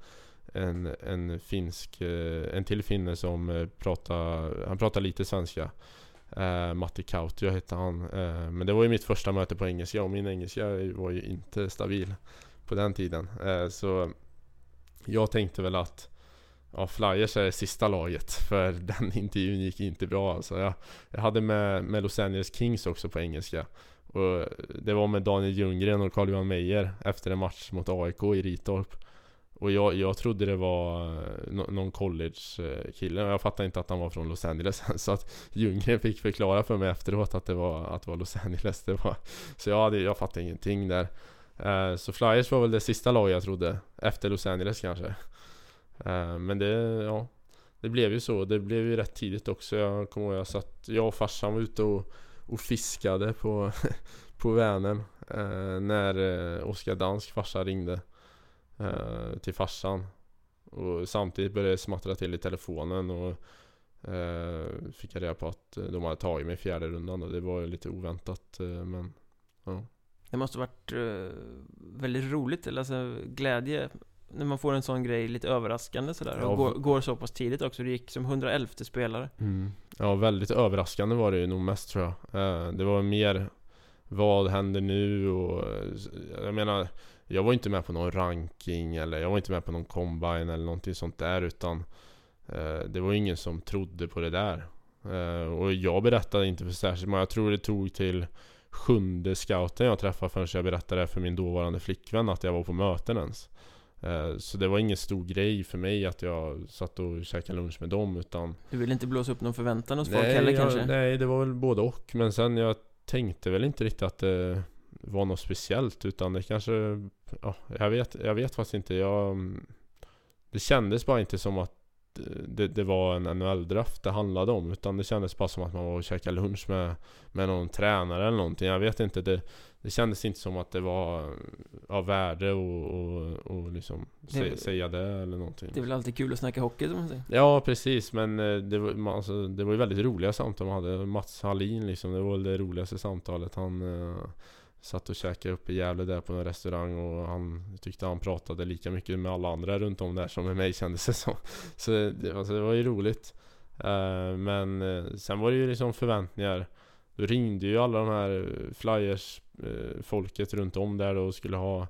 en, en finsk, eh, en till finne som eh, pratade han pratade lite svenska. Eh, Matti Kautio hette han. Eh, men det var ju mitt första möte på engelska och min engelska var ju inte stabil på den tiden. Eh, så Jag tänkte väl att Ja, Flyers är sista laget för [laughs] den intervjun gick inte bra alltså. Jag, jag hade med, med Los Angeles Kings också på engelska. Och det var med Daniel Ljunggren och Carl-Johan Meijer efter en match mot AIK i Ritorp. Och jag, jag trodde det var eh, någon college-kille, jag fattade inte att han var från Los Angeles [laughs] Så att Ljunggren fick förklara för mig efteråt att det var, att det var Los Angeles det var. Så jag, hade, jag fattade ingenting där eh, Så Flyers var väl det sista laget jag trodde, efter Los Angeles kanske Eh, men det, ja Det blev ju så, det blev ju rätt tidigt också Jag kommer ihåg jag satt, jag och farsan var ute och, och fiskade på, [laughs] på Vänern eh, När eh, Oskar Dansk farsa ringde eh, till farsan. Och samtidigt började det smattra till i telefonen och fick jag reda på att de hade tagit mig i fjärde rundan och det var lite oväntat men ja. Det måste varit väldigt roligt, eller alltså glädje när man får en sån grej lite överraskande sådär och går, går, så pass tidigt också. Det gick som 111 spelare. Mm. Ja, väldigt överraskande var det ju nog mest tror jag. Eh, det var mer vad händer nu och jag menar jag var inte med på någon ranking eller jag var inte med på någon combine eller någonting sånt där utan eh, Det var ingen som trodde på det där eh, Och jag berättade inte för särskilt många, jag tror det tog till Sjunde scouten jag träffade förrän jag berättade för min dåvarande flickvän att jag var på möten ens eh, Så det var ingen stor grej för mig att jag satt och käkade lunch med dem utan Du ville inte blåsa upp någon förväntan hos nej, folk heller jag, kanske? Nej, det var väl både och. Men sen jag tänkte väl inte riktigt att det var något speciellt utan det kanske Ja, jag vet, jag vet faktiskt inte. Jag Det kändes bara inte som att det, det var en NHL-draft det handlade om Utan det kändes bara som att man var och käkade lunch med Med någon tränare eller någonting. Jag vet inte det, det kändes inte som att det var Av värde och, och, och liksom det, säga det eller någonting Det är väl alltid kul att snacka hockey som man säger Ja precis men eh, det var, alltså, det var ju väldigt roliga samtal man hade Mats Hallin liksom Det var väl det roligaste samtalet Han eh, Satt och käkade upp i Gävle där på en restaurang och han tyckte han pratade lika mycket med alla andra runt om där som med mig kändes det som. [laughs] Så det, alltså, det var ju roligt. Uh, men uh, sen var det ju liksom förväntningar. Då ringde ju alla de här flyers uh, folket runt om där och skulle ha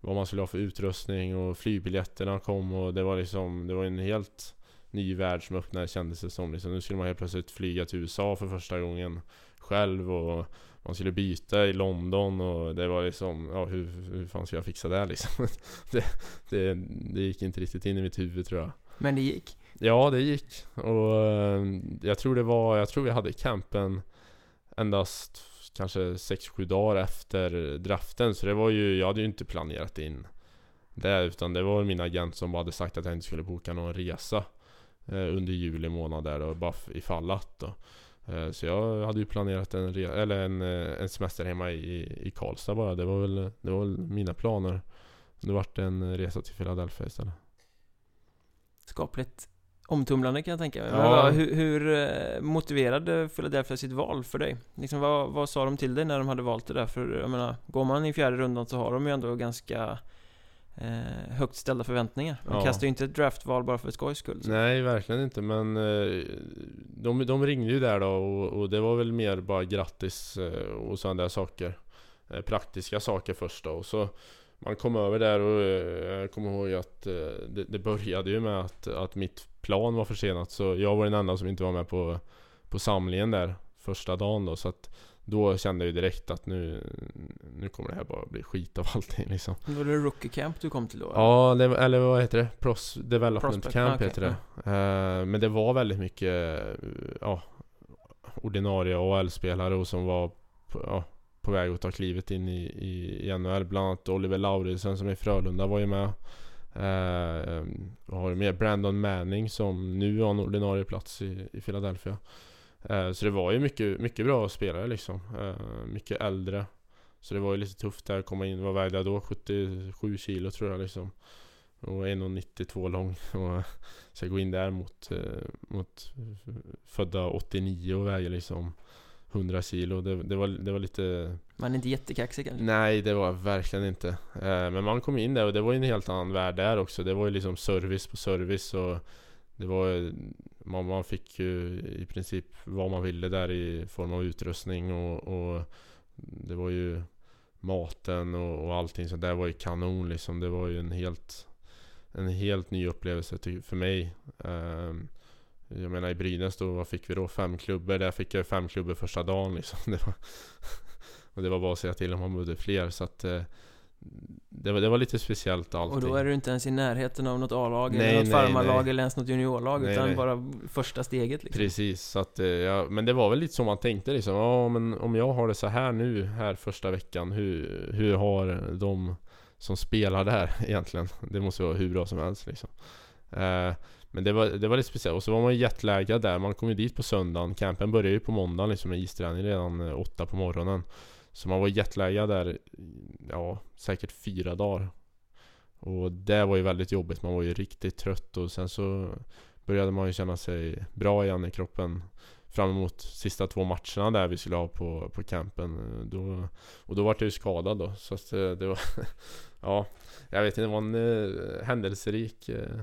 vad man skulle ha för utrustning och flygbiljetterna kom och det var liksom Det var en helt ny värld som öppnade kändes det som liksom. Nu skulle man helt plötsligt flyga till USA för första gången själv och man skulle byta i London och det var liksom, ja hur, hur fan ska jag fixa det liksom? [laughs] det, det, det gick inte riktigt in i mitt huvud tror jag. Men det gick? Ja, det gick. Och eh, jag tror det var, jag tror vi hade campen endast kanske 6-7 dagar efter draften. Så det var ju, jag hade ju inte planerat in det. Utan det var min agent som bara hade sagt att jag inte skulle boka någon resa eh, under juli månad där då, bara ifall att då. Eh, så jag hade ju planerat en, eller en, eh, en semester hemma i, i Karlstad bara. Det var, väl, det var väl mina planer. Det vart en resa till Philadelphia istället. Skapligt omtumlande kan jag tänka mig. Ja. hur, hur eh, motiverade Philadelphia sitt val för dig? Liksom, vad, vad sa de till dig när de hade valt det där? För jag menar, går man i fjärde rundan så har de ju ändå ganska eh, högt ställda förväntningar. De ja. kastar ju inte ett draftval bara för skojs skull. Så. Nej, verkligen inte. Men eh, de, de ringde ju där då och, och, det var väl mer bara grattis eh, och sådana där saker. Eh, praktiska saker först då. Och så man kom över där och eh, jag kommer ihåg att eh, det, det, började ju med att, att mitt plan var försenat. Så jag var den enda som inte var med på, på samlingen där första dagen då. Så att då kände jag ju direkt att nu, nu kommer det här bara bli skit av [laughs] allting liksom. Var det Rookie Camp du kom till då? Ja, det, eller vad heter det? Pros Development Prospect. Camp okay. heter det. Ja. Uh, men det var väldigt mycket uh, ordinarie AL-spelare och som var uh, på väg att ta klivet in i, i, i NHL. Bland annat Oliver Lauridsen som är i Frölunda var ju med. Eh, och har med Brandon Manning som nu har en ordinarie plats i, i Philadelphia. Eh, så det var ju mycket, mycket bra spelare liksom. Eh, mycket äldre. Så det var ju lite tufft där att komma in. Vad vägde jag då? 77 kilo tror jag liksom. Och 1,92 lång. [laughs] Och eh, ska gå in där mot, eh, mot födda 89 och väga liksom 100 kilo. Det, det, var, det var lite... Man är inte jättekaxig kanske? Nej, det var verkligen inte. Men man kom in där och det var ju en helt annan värld där också. Det var ju liksom service på service och det var man, man fick ju i princip vad man ville där i form av utrustning och, och det var ju maten och, och allting så där var ju kanon liksom. Det var ju en helt en helt ny upplevelse för mig. Um, jag menar i Brynäs då, vad fick vi då? Fem klubbor. Där fick jag fem klubbor första dagen liksom. [laughs] Det var och det var bara att säga till om man behövde fler. Så att uh, det var, det var lite speciellt allting. Och då är du inte ens i närheten av något A-lag eller något farmarlag eller ens något juniorlag nej, utan nej. bara första steget liksom. Precis, så att, eh, ja, men det var väl lite så man tänkte liksom. Ja men om jag har det så här nu, här första veckan, hur, hur har de som spelar där [laughs] egentligen? Det måste vara hur bra som helst liksom. Eh, men det var, det var lite speciellt. Och så var man ju jetlaggad där. Man kom ju dit på söndagen. Campen började ju på måndagen liksom med isträning redan eh, åtta på morgonen. Så man var jetlaggad där, ja, säkert fyra dagar. Och det var ju väldigt jobbigt, man var ju riktigt trött och sen så började man ju känna sig bra igen i kroppen fram emot sista två matcherna där vi skulle ha på, på campen. Då, och då var jag ju skadad då, så att det, det var... [laughs] ja, jag vet inte, det var en eh, händelserik eh,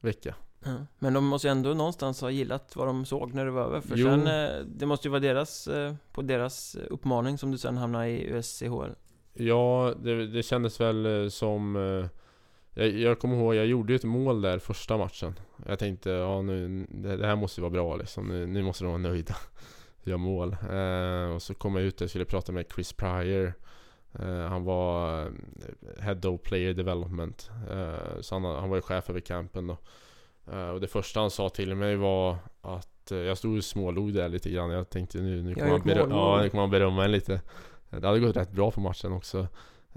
vecka. Ja, men de måste ju ändå någonstans ha gillat vad de såg när det var över För jo. sen, eh, det måste ju vara deras, eh, på deras uppmaning som du sen hamnade i USCHL Ja, det, det kändes väl eh, som jag, jag kommer ihåg, jag gjorde ju ett mål där första matchen. Jag tänkte, ja nu, det, det här måste ju vara bra liksom. Nu, nu måste de vara nöjda. [laughs] Jag mål. Eh, Och så kom jag ut och skulle prata med Chris Pryor. Eh, Han var Head of Player Development. Eh, Så han, han var ju chef över campen då. Uh, och det första han sa till mig var att uh, jag stod och smålog där lite grann. Jag tänkte nu, nu kommer han, berö- ja, nu kommer han berömma en lite. Det hade gått rätt bra på matchen också.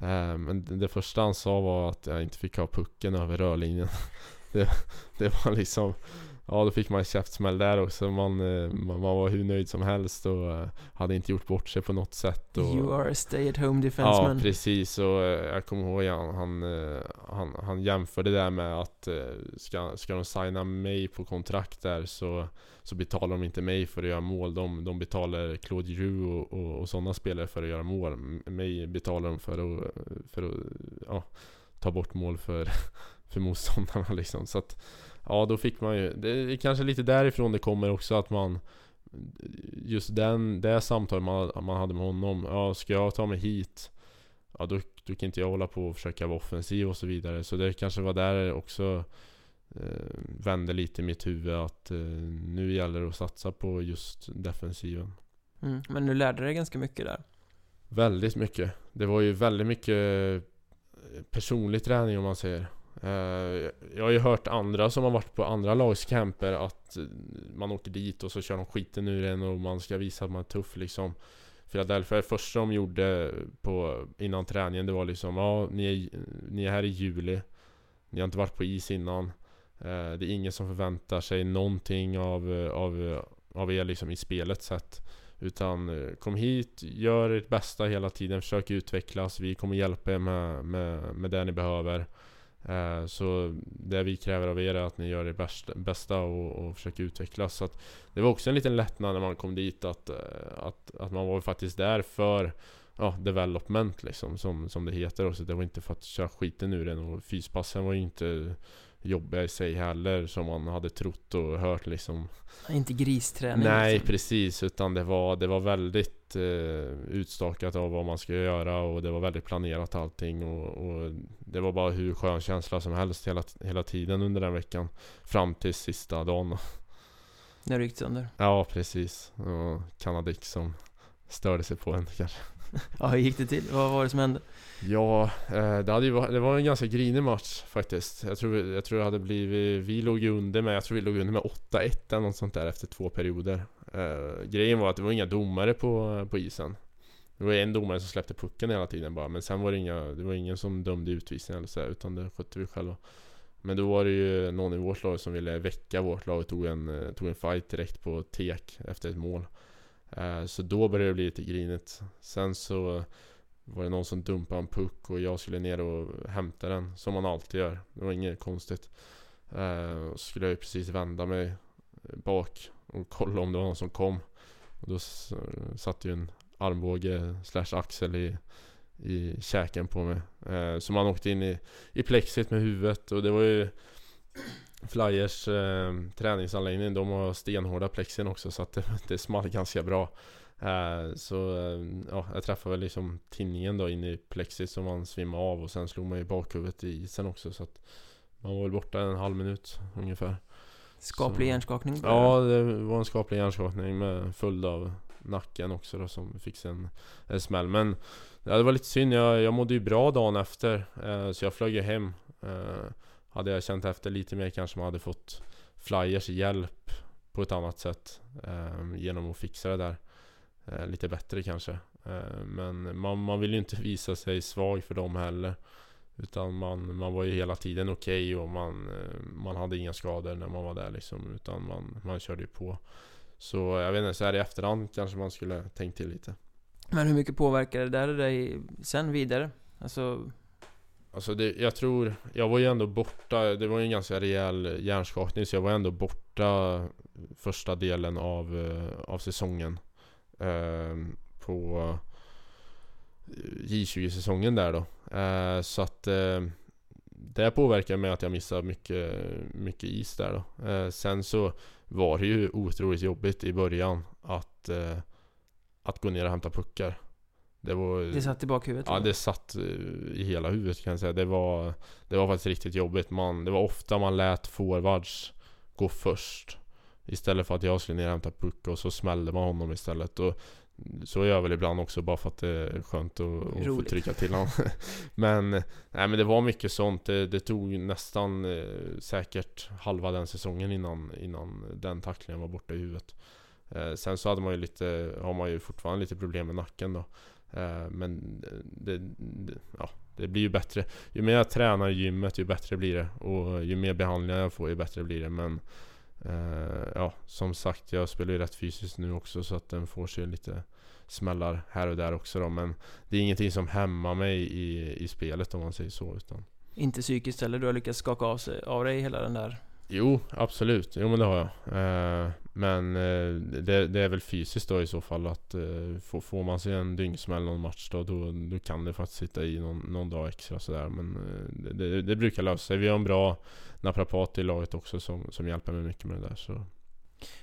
Uh, men det första han sa var att jag inte fick ha pucken över rörlinjen. [laughs] det, det var liksom Ja då fick man en käftsmäll där också. Man, eh, man, man, var hur nöjd som helst och uh, hade inte gjort bort sig på något sätt. Och, you are a stay at home defenseman. Ja precis och uh, jag kommer ihåg han, han, han, han jämförde det där med att ska, ska de signa mig på kontrakt där så, så betalar de inte mig för att göra mål. De, de betalar Claude Giroux och, och, och sådana spelare för att göra mål. Mig betalar de för att, för att ja, ta bort mål för, [laughs] för motståndarna liksom. Så att, Ja då fick man ju, det är kanske lite därifrån det kommer också att man Just den, det samtalet man, man hade med honom. Ja ska jag ta mig hit? Ja då, då kan inte jag hålla på och försöka vara offensiv och så vidare. Så det kanske var där också eh, Vände lite i mitt huvud att eh, Nu gäller det att satsa på just defensiven. Mm, Men du lärde dig ganska mycket där? Väldigt mycket. Det var ju väldigt mycket Personlig träning om man säger. Eh, Eh, jag har ju hört andra som har varit på andra lags camper att man åker dit och så kör de skiten ur en och man ska visa att man är tuff liksom. Philadelphia, det första de gjorde på, innan träningen det var liksom Ja, ni är, ni är här i juli. Ni har inte varit på is innan. Eh, det är ingen som förväntar sig någonting av, av, av er liksom i spelet sett. Utan eh, kom hit, gör ert bästa hela tiden, försök utvecklas. Vi kommer hjälpa er med, med, med det ni behöver så det vi kräver av er är att ni gör det bästa och, och försöker utvecklas. Så det var också en liten lättnad när man kom dit att, eh, att, att man var faktiskt där för ja, development liksom, som, som det heter. Och så det var inte för att köra skiten ur den och fyspassen var ju inte jobbiga i sig heller som man hade trott och hört liksom Inte gristräning Nej liksom. precis, utan det var, det var väldigt eh, utstakat av vad man ska göra och det var väldigt planerat allting och, och det var bara hur skön känsla som helst hela, hela tiden under den veckan Fram till sista dagen När du gick sönder? Ja precis, och Kanadik som störde sig på en kanske [laughs] Ja, hur gick det till? Vad var det som hände? Ja, eh, det, hade ju, det var en ganska grinig match faktiskt. Jag tror, jag tror det hade blivit... Vi låg ju under med, jag tror vi låg under med 8-1 eller något sånt där efter två perioder. Uh, grejen var att det var inga domare på, på isen. Det var en domare som släppte pucken hela tiden bara, men sen var det inga, det var ingen som dömde utvisning eller så här, utan det skötte vi själva. Men då var det ju någon i vårt lag som ville väcka vårt lag och tog en, eh, tog en fight direkt på tek efter ett mål. Uh, så då började det bli lite grinigt. Sen så var det någon som dumpade en puck och jag skulle ner och hämta den Som man alltid gör Det var inget konstigt Så skulle jag ju precis vända mig bak och kollade om det var någon som kom. Och då satt ju en armbåge slash axel i, i käken på mig. Eh, Så man åkte in i, i plexit med huvudet och det var ju Flyers eh, träningsanläggning, de har stenhårda plexin också så att det, [laughs] det small ganska bra. Eh, så eh, ja, jag träffade väl liksom tinningen då in i plexit som man svimmade av och sen slog man ju bakhuvudet i isen också så att Man var väl borta en halv minut ungefär. Skaplig Så- hjärnskakning? Ja, det var en skaplig hjärnskakning med följd av nacken också då som fick sig en, en smäll. Men ja, det var lite synd. Jag, jag mådde ju bra dagen efter. Eh, så jag flög ju hem. Eh, hade jag känt efter lite mer kanske man hade fått flyers hjälp på ett annat sätt. Eh, genom att fixa det där. Eh, lite bättre kanske. Eh, men man, man vill ju inte [laughs] visa sig svag för dem heller. Utan man, man var ju hela tiden okej och man, eh, man hade inga skador när man var där liksom. Utan man, man körde ju på. Så jag vet inte, så här i efterhand kanske man skulle tänkt till lite. Men hur mycket påverkade det där dig sen vidare? Alltså, Alltså det, jag tror, jag var ju ändå borta, det var ju en ganska rejäl hjärnskakning så jag var ändå borta första delen av, eh, av säsongen. Eh, på J20-säsongen där då. Eh, så att eh, det påverkar mig att jag missade mycket, mycket is där då. Eh, sen så var det ju otroligt jobbigt i början att, att gå ner och hämta puckar. Det var... det satt i bakhuvudet? Ja eller? det satt i hela huvudet kan jag säga. Det var, det var faktiskt riktigt jobbigt. Man, det var ofta man lät forwards gå först. Istället för att jag skulle ner och hämta puck och så smällde man honom istället. Och så gör jag väl ibland också bara för att det är skönt att, att få trycka till honom. [laughs] men, nej, men det var mycket sånt. Det, det tog nästan eh, säkert halva den säsongen innan, innan den tacklingen var borta i huvudet. Eh, sen så hade man ju lite, har man ju fortfarande lite problem med nacken då. Eh, Men det, det, ja, det blir ju bättre. Ju mer jag tränar i gymmet ju bättre blir det. Och ju mer behandlingar jag får ju bättre blir det. Men eh, ja, som sagt jag spelar ju rätt fysiskt nu också så att den får sig lite smällar här och där också då. Men det är ingenting som hämmar mig i, i spelet om man säger så. Utan Inte psykiskt heller, du har lyckats skaka av, sig, av dig hela den där Jo, absolut. Jo men det har jag. Eh, men eh, det, det är väl fysiskt då i så fall att eh, får, får man sig en dyngsmäll någon match då, då, då kan det faktiskt sitta i någon, någon dag extra sådär. Men eh, det, det, brukar lösa sig. Vi har en bra naprapat i laget också som, som hjälper mig mycket med det där. Så.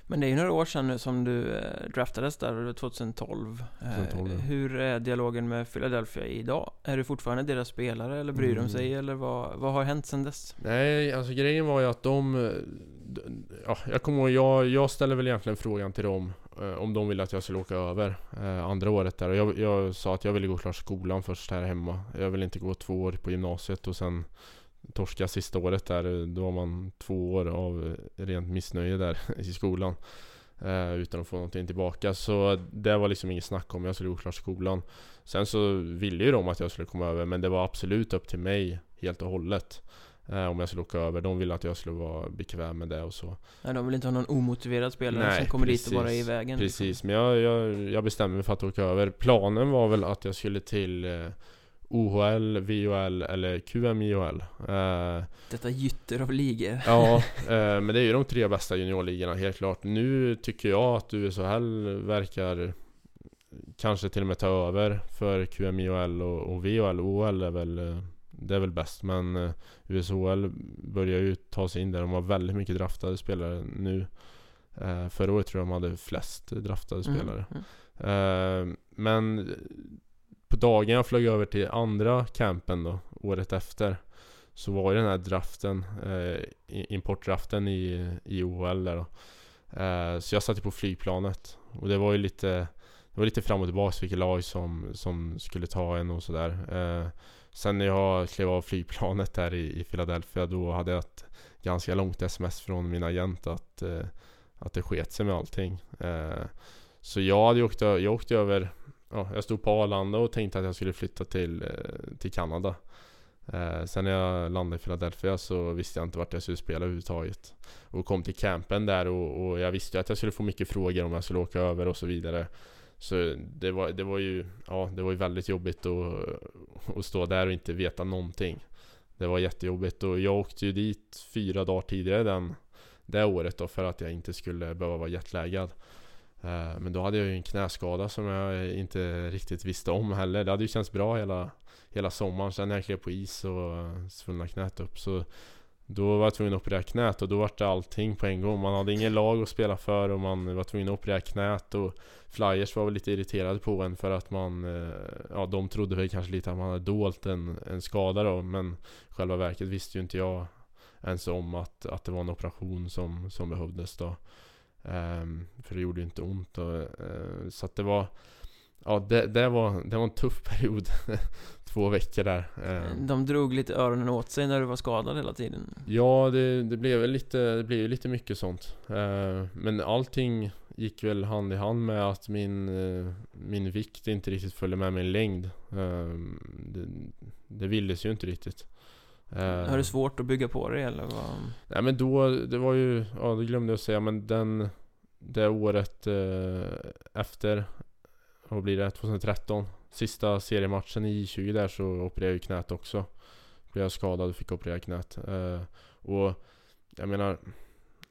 Men det är ju några år sedan nu som du eh, draftades där, 2012. Eh, 2012, ja. Hur är dialogen med Philadelphia idag? Är du fortfarande deras spelare eller bryr de sig? Mm. Eller vad, vad har hänt sedan dess? Nej, alltså grejen var ju att de... Ja, jag kommer ihåg, jag, jag ställde väl egentligen frågan till dem eh, om de ville att jag skulle åka över eh, andra året där. Och jag, jag sa att jag ville gå klart skolan först här hemma. Jag vill inte gå två år på gymnasiet och sen torska sista året där. Då har man två år av rent missnöje där [laughs] i skolan. Eh, utan att få någonting tillbaka. Så det var liksom inget snack om jag skulle gå klart skolan. Sen så ville ju de att jag skulle komma över men det var absolut upp till mig helt och hållet. Eh, om jag skulle åka över. De ville att jag skulle vara bekväm med det och så. Nej, de vill inte ha någon omotiverad spelare Nej, som kommer dit och bara är i precis. vägen. liksom. Precis, men jag, jag, jag bestämde mig för att åka över. Planen var väl att jag skulle till eh, OHL, VHL eller QMIHL. Eh, Detta gytter av ligor. ja, [laughs] men det är ju de tre bästa juniorligorna helt klart. Nu tycker jag att USHL verkar kanske till och med ta över för QMIHL och, och VHL. OHL är väl det är väl bäst men eh, USHL börjar ju ta sig in där. De har väldigt mycket draftade spelare nu. Eh, förra året tror jag de hade flest draftade spelare. Mm, mm. Eh, men på dagen jag flög över till andra campen då, året efter Så var ju den här draften, eh, importdraften i, i OHL där då. Eh, så jag satt ju på flygplanet och det var ju lite Det var lite fram och tillbaka vilket lag som, som skulle ta en och sådär eh, Sen när jag klev av flygplanet där i, i Philadelphia då hade jag ett ganska långt sms från min agent att eh, Att det sket sig med allting. Eh, Så jag hade åkt, jag åkte över ja, Jag stod på Arlanda och tänkte att jag skulle flytta till, eh, till Kanada. Eh, Sen när jag landade i Philadelphia så visste jag inte vart jag skulle spela överhuvudtaget. Och kom till campen där och, och jag visste att jag skulle få mycket frågor om jag skulle åka över och så vidare. Så det var, det var ju, ja det var ju väldigt jobbigt att, att stå där och inte veta någonting Det var jättejobbigt och jag åkte ju dit fyra dagar tidigare den, det året då för att jag inte skulle behöva vara jetlaggad eh, Men då hade jag ju en knäskada som jag inte riktigt visste om heller. Det hade ju känts bra hela, hela sommaren. Sen när jag klev på is och svullnade knät upp. Så då var jag tvungen att operera knät och då var det allting på en gång. Man hade ingen lag att spela för och man var tvungen att operera knät. Och Flyers var väl lite irriterade på en för att man... Eh, ja, de trodde väl kanske lite att man hade dolt en, en skada då. Men själva verket visste ju inte jag ens om att, att det var en operation som, som behövdes då. Um, för det gjorde ju inte ont. Och, uh, så att det var Ja det, det, var, det var en tuff [laughs] period Två veckor där um, De drog lite öronen åt sig när du var skadad hela tiden Ja det, det blev lite, det blev lite mycket sånt uh, Men allting gick väl hand i hand med att min, uh, min vikt inte riktigt följde med min längd det, det vildes ju inte riktigt har du svårt att bygga på det eller vad? Nej men då, det var ju, ja det glömde jag säga men den Det året eh, efter Vad blir det? 2013 Sista seriematchen i J20 där så opererade jag ju knät också. Blev jag skadad och fick operera knät. Eh, Och Jag menar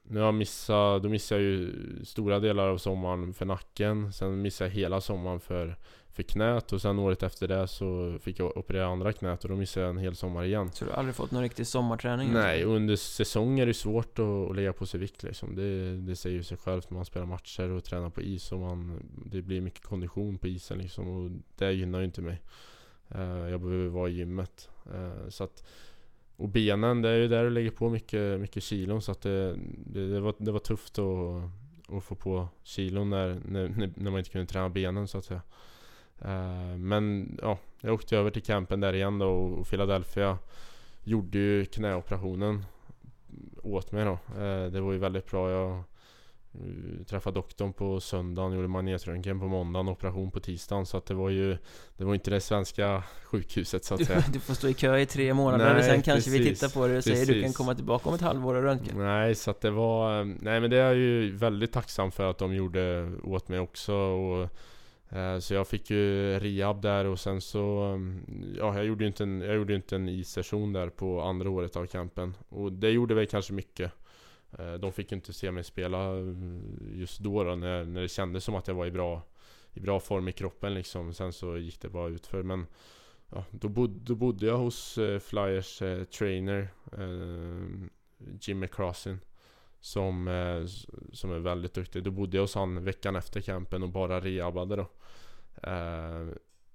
Nu har jag missat, då missade jag ju stora delar av sommaren för nacken. Sen missade jag hela sommaren för för knät och sen året efter det så fick jag operera andra knät och då missade jag en hel sommar igen. Så du har aldrig fått någon riktig sommarträning? Nej, och under säsong är det svårt att, att lägga på sig vikt liksom. Det, det säger ju sig självt. Man spelar matcher och tränar på is och man, det blir mycket kondition på isen liksom och det gynnar ju inte mig. Uh, jag behöver vara i gymmet. Uh, så att, och benen, det är ju där du lägger på mycket, mycket kilon så att det, det, det, var, det var tufft att, att få på kilon när, när, när man inte kunde träna benen så att säga. Uh, men ja, jag åkte över till campen där igen då och Philadelphia gjorde ju knäoperationen åt mig då. Uh, det var ju väldigt bra. Jag uh, träffade doktorn på söndagen, gjorde magnetröntgen på måndagen, operation på tisdagen. Så att det var ju Det var inte det svenska sjukhuset så att säga. [laughs] Du, får stå i kö i tre månader Nej, sen kanske vi tittar på det och säger du kan komma tillbaka om ett halvår och röntga. Nej, så att det var Nej men det är jag ju väldigt tacksam för att de gjorde åt mig också. Och, Eh, Eh, så jag fick ju rehab där och sen så mm, Ja jag gjorde inte en, jag gjorde inte en is-session där på andra året av campen Och det gjorde väl kanske mycket eh, De fick ju inte se mig spela mm, just då, då när, när det kändes som att jag var i bra I bra form i kroppen liksom Sen så gick det bara utför men ja, då, bod, då bodde jag hos eh, Flyers eh, trainer eh, Jimmy Crossin som, eh, som är väldigt duktig. Då bodde jag hos han veckan efter campen och bara rehabade då. Eh,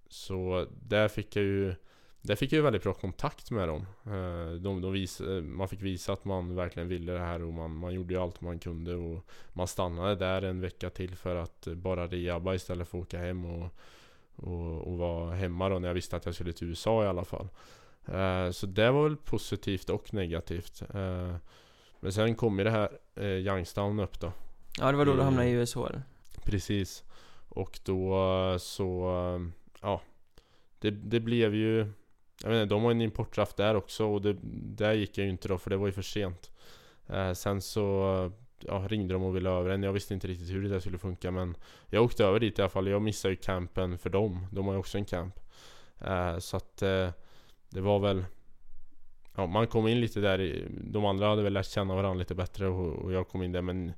så där fick jag ju där fick jag ju väldigt bra kontakt med dem. Eh, de, de vis, man fick visa att man verkligen ville det här och man, man gjorde ju allt man kunde och man stannade där en vecka till för att bara rehabba istället för att åka hem och, och, och vara hemma då när jag visste att jag skulle till USA i alla fall. Så det var väl positivt och negativt. Men sen kom ju det här eh, Youngstown upp då Ja det var då du hamnade i USHL Precis och då eh, så eh, Ja Det, det blev ju Jag vet inte, de har en importdraft där också och det, där gick jag ju inte då för det var ju för sent eh, Sen så eh, ja, ringde de och ville över en. Jag visste inte riktigt hur det där skulle funka men Jag åkte över dit i alla fall. Jag missade ju campen för dem. De har ju också en camp. Eh, så att eh, Det var väl ja, man kom in lite där i, De andra hade väl lärt känna varandra lite bättre och, och jag kom in där men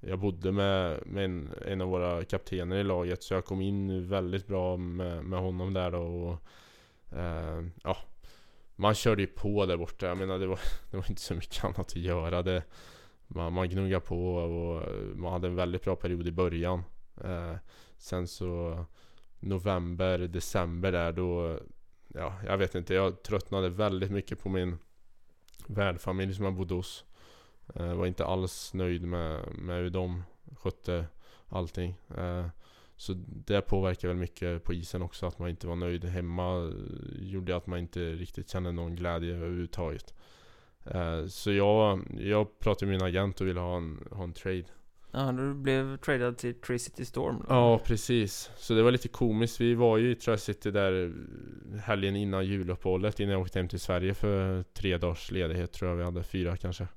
jag bodde med, med en, en, av våra kaptener i laget så jag kom in väldigt bra med, med honom där då och eh, Ja Man körde ju på där borta, jag menar det var, [laughs] det var inte så mycket annat att göra det Man, man gnuggade på och man hade en väldigt bra period i början eh, Sen så November, december där då ja, jag vet inte. Jag tröttnade väldigt mycket på min värdfamilj som jag bodde hos. Jag var inte alls nöjd med, med hur de skötte allting. Eh, så det påverkar väl mycket på isen också. Att man inte var nöjd hemma gjorde att man inte riktigt kände någon glädje överhuvudtaget. Eh, så jag, jag pratade med min agent och ville ha en, ha en trade. Ja, du blev tradad till Tri-City Storm då. Ja, precis. Så det var lite komiskt. Vi var ju i Tri-City där helgen innan juluppehållet innan jag åkte hem till Sverige för tre dagars ledighet tror jag vi hade. Fyra kanske.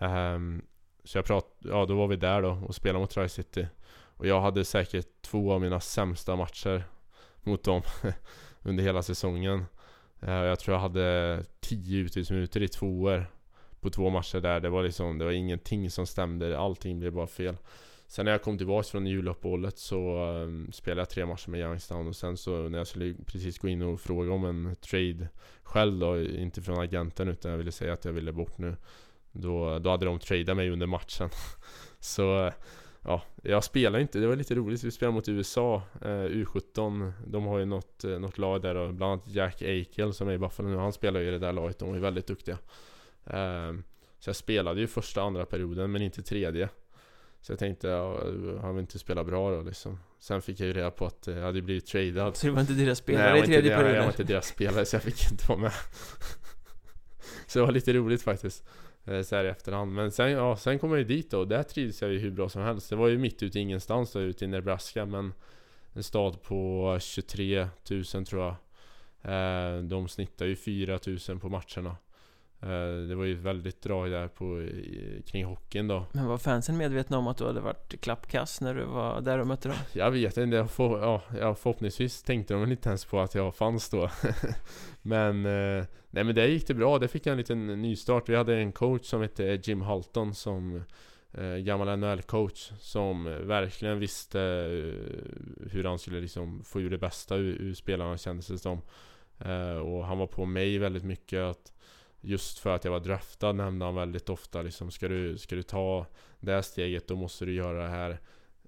Um, så jag pratade, ja då var vi där då och spelade mot Tri-City. Och jag hade säkert två av mina sämsta matcher mot dem [laughs] under hela säsongen. Uh, jag tror jag hade tio utvisningsminuter i två år på två matcher där. Det var liksom, det var ingenting som stämde. Allting blev bara fel. Sen när jag kom tillbaka från juluppehållet så um, spelade jag tre matcher med Youngstown och sen så när jag skulle precis gå in och fråga om en trade själv då, inte från agenten utan jag ville säga att jag ville bort nu. Då, då hade de tradat mig under matchen. [laughs] så ja, jag spelar inte. Det var lite roligt. Vi spelade mot USA, eh, U17. De har ju något, eh, något lag där och bland annat Jack Eichel som är i Buffalo nu. Han spelar ju i det där laget. De är väldigt duktiga. Ehm, Så jag spelade ju första andra perioden men inte tredje. Så jag tänkte, ja, han vill inte spela bra då liksom. Sen fick jag ju reda på att jag hade blivit tradad. Så det var inte deras spelare Nej, i tredje perioden? jag var inte deras spelare så jag fick inte vara med. [laughs] så det var lite roligt faktiskt. Eh, så här i efterhand. Men sen, ja, sen kom jag ju dit då och där trivdes jag ju hur bra som helst. Det var ju mitt ute i ingenstans då, ute i Nebraska. Men en stad på 23 000 tror jag. Eh, de snittar ju 4 000 på matcherna. Eh, det var ju väldigt drag där på, kring hockeyn då. Men var fansen medvetna om att du hade varit klappkass när du var där och mötte dem? [laughs] Jag vet inte, jag får, ja, förhoppningsvis tänkte de inte ens på att jag fanns då. [laughs] men, eh, nej men det gick det bra, det fick jag en liten nystart. Vi hade en coach som hette Jim Halton som eh, gammal NHL-coach som verkligen visste hur han skulle liksom få ur det bästa ur, ur spelarna kändes det som. Och han var på mig väldigt mycket att Just för att jag var draftad nämnde han väldigt ofta liksom Ska du, ska du ta det här steget då måste du göra det här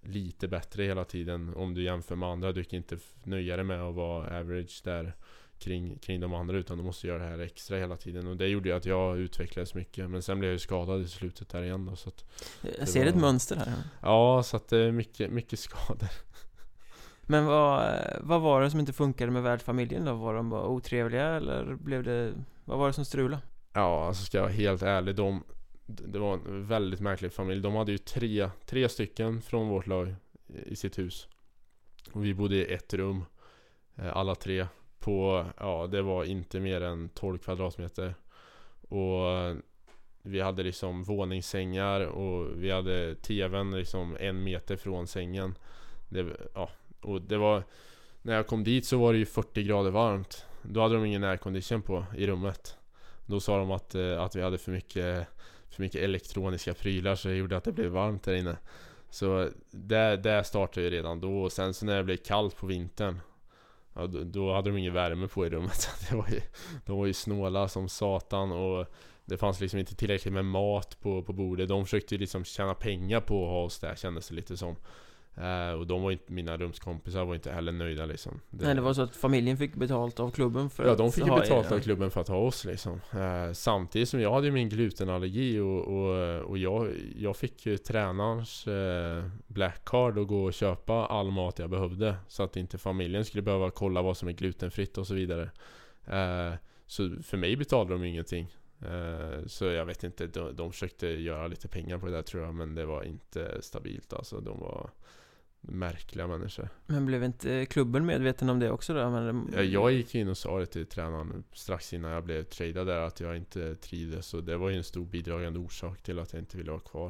lite bättre hela tiden om du jämför med andra. Du kan inte nöja dig med att vara average där kring, kring de andra utan du måste göra det här extra hela tiden. Och det gjorde ju att jag utvecklades mycket. Men sen blev jag ju skadad i slutet där igen då. Så att jag ser var... ett mönster här. Ja, så att det är mycket, mycket skador. [laughs] Men vad, vad var det som inte funkade med värdfamiljen då? Var de bara otrevliga eller blev det vad var det som strulade? Ja, alltså ska jag vara helt ärlig. De, det var en väldigt märklig familj. De hade ju tre, tre stycken från vårt lag i sitt hus. Och vi bodde i ett rum. Eh, alla tre. På, ja det var inte mer än 12 kvadratmeter. Och eh, vi hade liksom våningssängar och vi hade tvn liksom en meter från sängen. Det, ja, och det var När jag kom dit så var det ju 40 grader varmt. Då hade de ingen aircondition på i rummet. Då sa de att, eh, att vi hade för mycket, för mycket elektroniska prylar så det gjorde att det blev varmt där inne. Så det, startade ju redan då och sen så när det blev kallt på vintern ja, då, då, hade de ingen värme på i rummet. Så [laughs] det var ju, de var ju snåla som satan och det fanns liksom inte tillräckligt med mat på, på bordet. De försökte ju liksom tjäna pengar på att ha oss där kändes det lite som. Uh, och de var inte, mina rumskompisar var inte heller nöjda liksom. Det, Nej det var så att familjen fick betalt av klubben för Ja de fick ju betalt er, av klubben för att ha oss liksom. Uh, Samtidigt som jag hade min glutenallergi och, och, och jag, jag fick ju tränarens uh, black card och gå och köpa all mat jag behövde Så att inte familjen skulle behöva kolla vad som är glutenfritt och så vidare. Så för mig betalade de ingenting. Så jag vet inte, de, de försökte göra lite pengar på det där tror jag Men det var inte stabilt alltså. De var märkliga människor. Men blev inte klubben medveten om det också då? Men... Ja, jag gick in och sa det till tränaren strax innan jag blev tradad där att jag inte trivdes. Och det var ju en stor bidragande orsak till att jag inte ville vara kvar.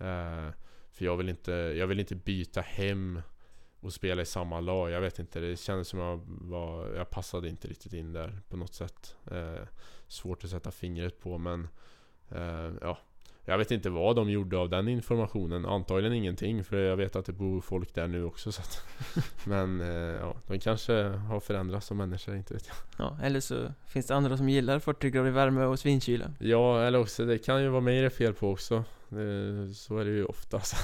Uh, för jag vill, inte, jag vill inte byta hem och spela i samma lag. Jag vet inte, det kändes som jag var... Jag passade inte riktigt in där på något sätt. Uh, svårt att sätta fingret på men... Uh, ja, jag vet inte vad de gjorde av den informationen. Antagligen ingenting för jag vet att det bor folk där nu också så att, [laughs] Men eh, ja, de kanske har förändrats som människor, inte vet jag. Ja, eller så finns det andra som gillar 40 grader värme och svinkyla. Ja, eller också det kan ju vara mig det är fel på också. Så är det ju ofta [laughs] så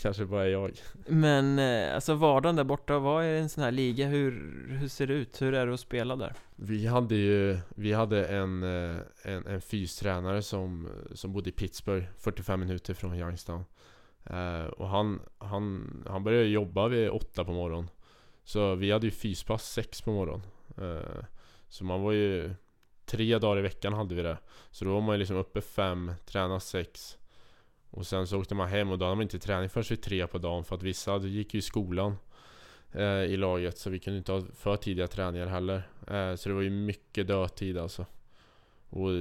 Kanske bara jag Men eh, alltså vardagen där borta, vad är en sån här liga? Hur, hur ser det ut? Hur är det att spela där? Vi hade ju Vi hade en, eh, en, en fystränare som, som bodde i Pittsburgh 45 minuter från Youngstown Och han, han, han började jobba vid åtta på morgonen Så vi hade ju fyspass sex på morgonen Så man var ju Tre dagar i veckan hade vi det Så då var man ju liksom uppe fem, tränade sex och sen så åkte man hem och då hade man inte träning förrän vid tre på dagen För att vissa gick ju i skolan eh, I laget så vi kunde inte ha för tidiga träningar heller eh, Så det var ju mycket dödtid alltså och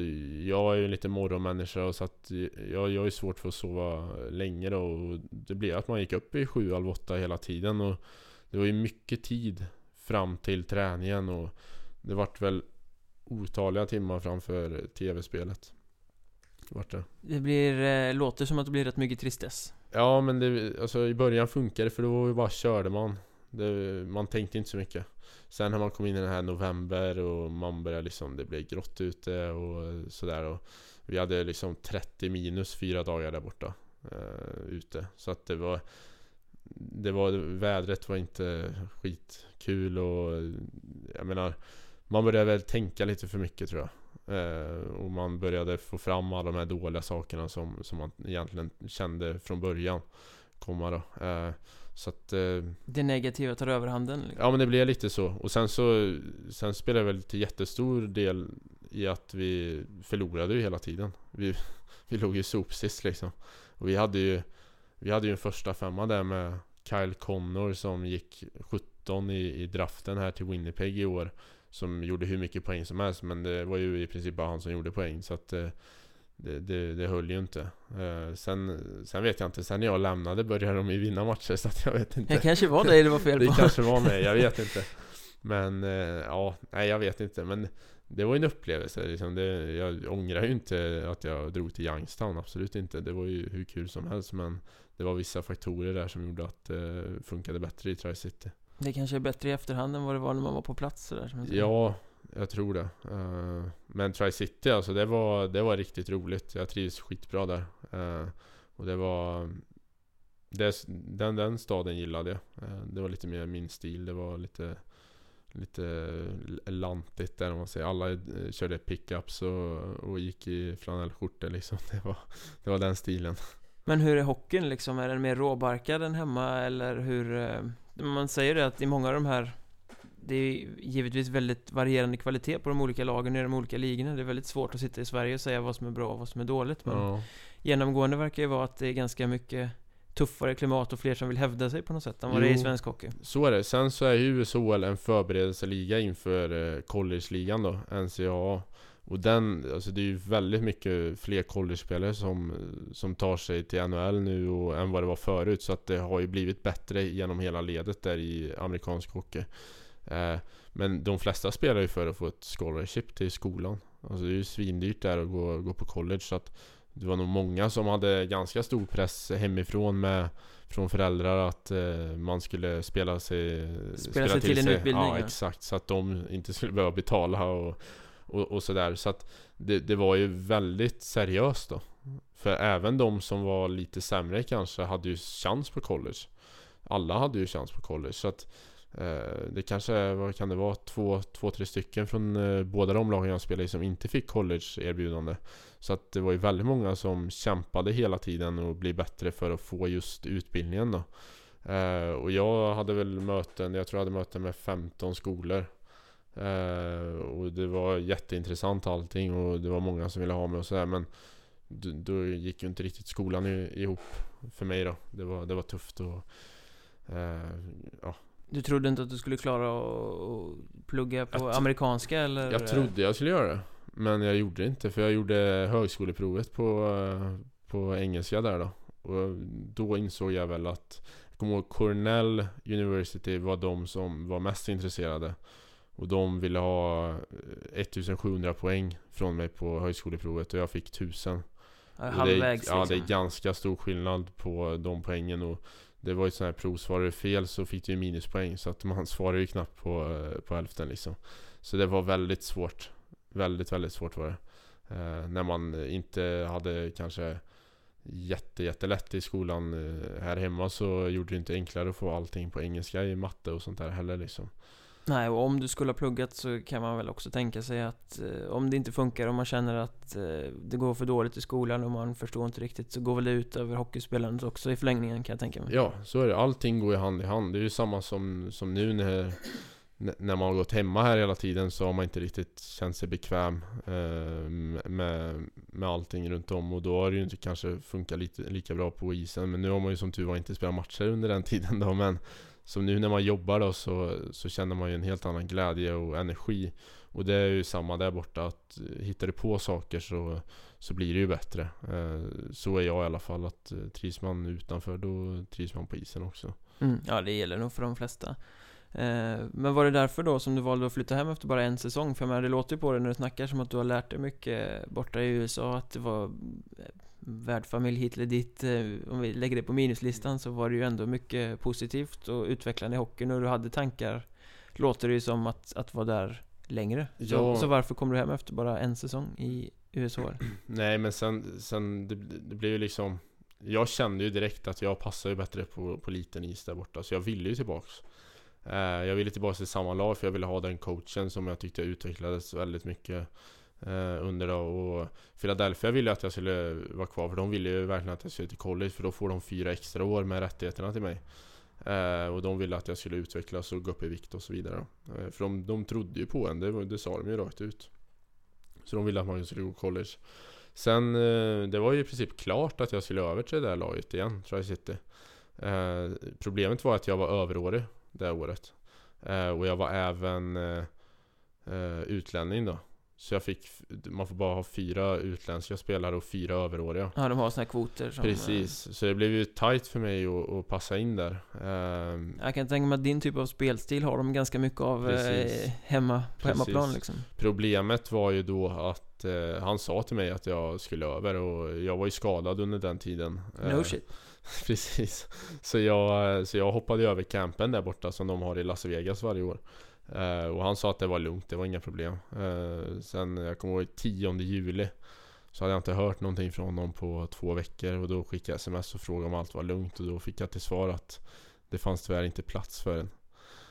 jag är ju lite morgonmänniska och så att jag, jag är svårt för att sova länge då och Det blev att man gick upp i sju, halv åtta hela tiden och Det var ju mycket tid fram till träningen och Det vart väl otaliga timmar framför tv-spelet. Vart det. Blir, eh, låter som att det blir rätt mycket tristess. Ja men det, alltså i början funkade det för då bara körde man. Det, man tänkte inte så mycket. Sen när man kom in i den här november och man började liksom, det blev grått ute och sådär. Och vi hade liksom 30 minus fyra dagar där borta. Uh, ute. Så att det var det var, vädret var inte skitkul och jag menar man börjar väl tänka lite för mycket tror jag. Eh, och man började få fram alla de här dåliga sakerna som, som man egentligen kände från början komma då. Eh, så att... Eh, det negativa tar överhanden? Liksom. Ja men det blev lite så. Och sen så... Sen spelade det väl till jättestor del i att vi förlorade ju hela tiden. Vi, [laughs] vi låg ju sopsist liksom. Och vi hade ju... Vi hade ju en första femma där med Kyle Connor som gick 17 i, i draften här till Winnipeg i år. Som gjorde hur mycket poäng som helst men det var ju i princip bara han som gjorde poäng så att eh, det, det, det höll ju inte. Eh, sen, sen vet jag inte, sen när jag lämnade började de ju vinna matcher [laughs] så att jag vet inte. Det kanske var dig det var fel på. Det kanske var mig, jag vet [laughs] inte. Men eh, ja, nej jag vet inte. Men det var en upplevelse liksom. det, Jag ångrar ju inte att jag drog till Youngstown, absolut inte. Det var ju hur kul som helst men det var vissa faktorer där som gjorde att det funkade bättre i Tri-City. Det kanske är bättre i efterhand än vad det var när man var på plats sådär, som Ja, jag tror det. Uh, men Tri-City alltså, det var, det var riktigt roligt. Jag trivs skitbra där. Uh, och det var... Det, den, den staden gillade jag. Uh, det var lite mer min stil. Det var lite... Lite lantigt där om man säger. Alla körde pickups och, och gick i flanellskjortor liksom. [laughs] Det var, det var den stilen. Men hur är hockeyn liksom? Är den mer råbarkad än hemma eller hur? Man säger det att i många av de här det är givetvis väldigt varierande kvalitet på de olika lagen i de olika ligorna. Det är väldigt svårt att sitta i Sverige och säga vad som är bra och vad som är dåligt. Men ja. genomgående verkar ju vara att det är ganska mycket tuffare klimat och fler som vill hävda sig på något sätt än vad jo, det är i svensk hockey. Så är det. Sen så är ju USHL en förberedelseliga inför eh, college-ligan då, NCAA. Och den, alltså det är ju väldigt mycket fler college-spelare som, som tar sig till NHL nu och, än vad det var förut. Så att det har ju blivit bättre genom hela ledet där i amerikansk hockey. Eh, men de flesta spelar ju för att få ett scholarship till skolan. Alltså det är ju svindyrt där att gå, gå på college. Så att det var nog många som hade ganska stor press hemifrån med från föräldrar att eh, man skulle spela sig Spela, spela sig till, till en utbildning Ja, ja, exakt, så att de inte skulle behöva betala och, och, och sådär Så att det, det var ju väldigt seriöst då För även de som var lite sämre kanske hade ju chans på college Alla hade ju chans på college så att Eh, det kanske är, vad kan det vara, två, två tre stycken från eh, båda de lagen jag spelade i som inte fick college-erbjudande. Så att det var ju väldigt många som kämpade hela tiden och bli bättre för att få just utbildningen då. Eh, och jag hade väl möten, jag tror jag hade möten med 15 skolor och det var jätteintressant allting och det var många som ville ha mig och sådär men då, gick ju inte riktigt skolan ihop för mig då. Det var, det var tufft och ja, du trodde inte att du skulle klara att plugga på amerikanska eller? Jag trodde jag skulle göra det Men jag gjorde det inte för jag gjorde högskoleprovet på, på engelska där då Och då insåg jag väl att Jag kommer ihåg Cornell University var de som var mest intresserade Och de ville ha 1700 poäng från mig på högskoleprovet och jag fick 1000 Halvvägs det, Ja det är liksom. ganska stor skillnad på de poängen och det var ju sån här prov, svarade fel så fick du ju minuspoäng så att man [laughs] svarade ju knappt på, eh, på hälften liksom. Så det var väldigt svårt. Väldigt, väldigt svårt var det. Eh, När man inte hade kanske jätte, jättelätt i skolan eh, här hemma så gjorde det inte enklare att få allting på engelska i matte och sånt där heller liksom Nej, och om du skulle ha pluggat så kan man väl också tänka sig att eh, om det inte funkar, om man känner att eh, det går för dåligt i skolan och man förstår inte riktigt så går väl det ut över hockeyspelandet också i förlängningen kan jag tänka mig. Ja, så är det. Allting går ju hand i hand. Det är ju samma som, som nu när, när man har gått hemma här hela tiden så har man inte riktigt känt sig bekväm eh, med, med allting runt om och då har det ju inte kanske funkat lite, lika bra på isen. Men nu har man ju som tur var inte spelat matcher under den tiden då men så nu när man jobbar då så, så känner man ju en helt annan glädje och energi. Och det är ju samma där borta att eh, hittar du på saker så, så blir det ju bättre. Eh, Så är jag i alla fall att eh, trivs man utanför då trivs man på isen också. Mm, Ja det gäller nog för de flesta. Men var det därför då som du valde att flytta hem efter bara en säsong? För jag menar, det låter ju på dig när du snackar som att du har lärt dig mycket borta i USA Att det var värdfamilj hit eller dit eh, Om vi lägger det på minuslistan så var det ju ändå mycket positivt och utvecklande i hockeyn. Och du hade tankar Låter det ju som att, att vara där längre. Ja. så, så varför kommer du hem efter bara en säsong i USHL? [clears throat] Nej men sen, sen det, det blev ju liksom Jag kände ju direkt att jag passar ju bättre på, på liten is där borta. Så jag ville ju tillbaks. Eh, Jag ville tillbaks till samma lag för jag ville ha den coachen som jag tyckte utvecklades väldigt mycket Eh, under då och Philadelphia ville att jag skulle vara kvar för de ville ju verkligen att jag skulle till college för då får de fyra extra år med rättigheterna till mig. Eh, och de ville att jag skulle utvecklas och gå upp i vikt och så vidare. Eh, för de, de trodde ju på en, det, det sa de ju rakt ut. Så de ville att man skulle gå college. Sen, eh, det var ju i princip klart att jag skulle över till det där laget igen, Tri-City. Eh, problemet var att jag var överårig det året. Eh, och jag var även eh, eh, utlänning då. Så jag fick, man får bara ha fyra utländska spelare och fyra överåriga. Ja, de har såna här kvoter som, Precis, så det blev ju tight för mig att, att passa in där. Ehm, Jag kan tänka mig att din typ av spelstil har de ganska mycket av eh, Precis. hemma, på Precis. hemmaplan liksom. Problemet var ju då att eh, han sa till mig att jag skulle över och jag var ju skadad under den tiden. No Eh, shit. [laughs] Precis. Så jag, så jag hoppade över campen där borta som de har i Las Vegas varje år. Eh, och han sa att det var lugnt, det var inga problem. Eh, sen, jag kommer ihåg 10 juli så hade jag inte hört någonting från honom på två veckor och då skickade jag sms och frågade om allt var lugnt och då fick jag till svar att det fanns tyvärr inte plats för en.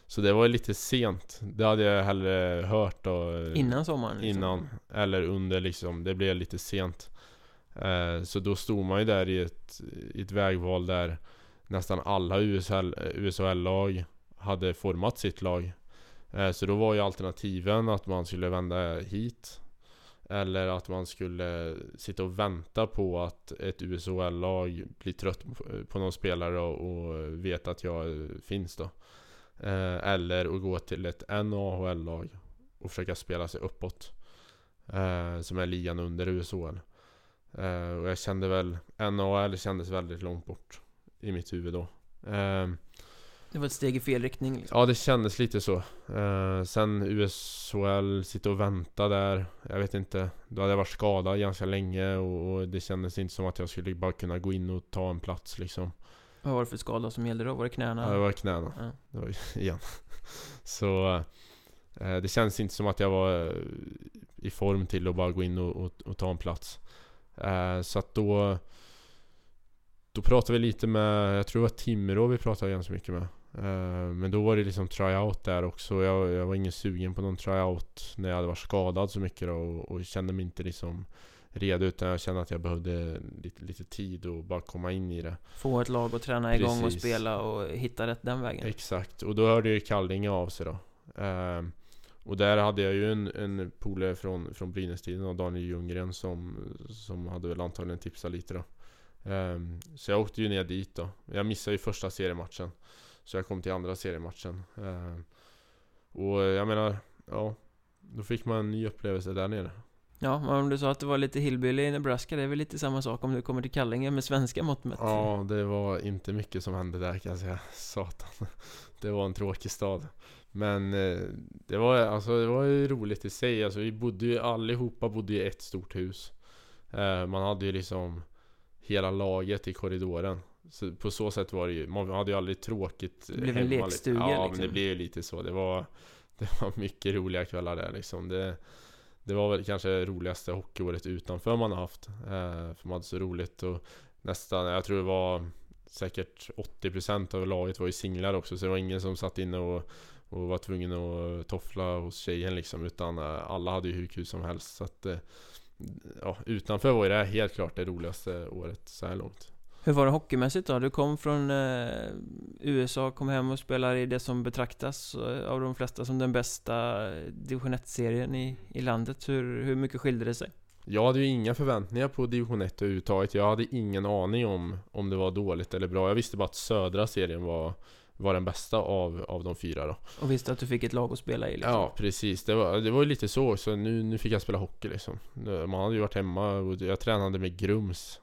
Så det var lite sent. Det hade jag hellre hört då, Innan sommaren liksom. innan eller under liksom. Det blev lite sent. Eh, så då stod man ju där i ett, i ett vägval där nästan alla USL, USHL-lag hade format sitt lag. Eh, så då var ju alternativen att man skulle vända hit. Eller att man skulle sitta och vänta på att ett USHL-lag blir trött eh, på- någon spelare och, och vet att jag eh, finns då. Eller att gå till ett NAHL-lag och försöka spela sig uppåt. Som är ligan under USHL. Och jag kände väl, NHL kändes väldigt långt bort i mitt huvud då. Det var ett steg i fel riktning liksom. ja, det kändes lite så. Eh, sen USHL, sitta och vänta där. Jag vet inte. Då hade jag varit skadad ganska länge och, och det kändes inte som att jag skulle bara kunna gå in och ta en plats liksom. Vad var det för skada som gällde då? Var det knäna? Ja, det var knäna. Ja. Det var [laughs] igen. Så eh, det känns inte som att jag var eh, i form till att bara gå in och, och, och ta en plats. Eh, så att då Då pratade vi lite med, jag tror det var Timrå vi pratade ganska mycket med. Eh, men då var det liksom tryout där också. Jag, jag var ingen sugen på någon tryout när jag hade varit skadad så mycket då, och, och kände mig inte liksom redo utan jag kände att jag behövde lite, lite tid och bara komma in i det. Få ett lag att träna igång och Precis. spela och hitta rätt den vägen. Exakt, och då hörde ju Kallinge av sig då. Ehm, och där hade jag ju en, en polare från, från Brynästiden och Daniel Ljunggren som, som hade väl antagligen tipsat lite då. Ehm, så jag åkte ju ner dit då. Jag missade ju första seriematchen. Så jag kom till andra seriematchen. Ehm, och jag menar, ja. Då fick man en ny upplevelse där nere. Ja, men om du sa att det var lite hillbilly i Nebraska, det är väl lite samma sak om du kommer till Kallinge med svenska mått mätt. Ja, det var inte mycket som hände där kan jag säga. [laughs] Satan. Det var en tråkig stad. Men eh, det var, alltså, det var ju roligt i sig. Alltså, vi bodde ju allihopa bodde i ett stort hus. Eh, man hade ju liksom hela laget i korridoren. Så på så sätt var det ju, man hade ju aldrig tråkigt Det blev en hemma, lekstuga, Ja, men liksom. det blev ju lite så. Det var, [laughs] det var mycket roliga kvällar där liksom. Det, det var väl kanske det roligaste hockeyåret utanför man har haft. Eh, för man hade så roligt och nästan, jag tror det var säkert 80% av laget var ju singlar också. Så det var ingen som satt inne och, och var tvungen att toffla hos tjejen liksom. Utan eh, alla hade ju hur kul som helst. Så att, eh, ja, utanför var ju det helt klart det roligaste året så här långt. Hur var det hockeymässigt då? Du kom från eh, USA, kom hem och spelar i det som betraktas eh, av de flesta som den bästa eh, division 1-serien i, i landet. Hur, hur mycket skilde det sig? Jag hade ju inga förväntningar på division 1 överhuvudtaget. Jag hade ingen aning om om det var dåligt eller bra. Jag visste bara att södra serien var, var den bästa av, av de fyra då. Och visste att du fick ett lag att spela i liksom. Ja, precis. Det var, det var ju lite så. Så nu, nu fick jag spela hockey liksom. Man hade ju varit hemma och jag tränade med Grums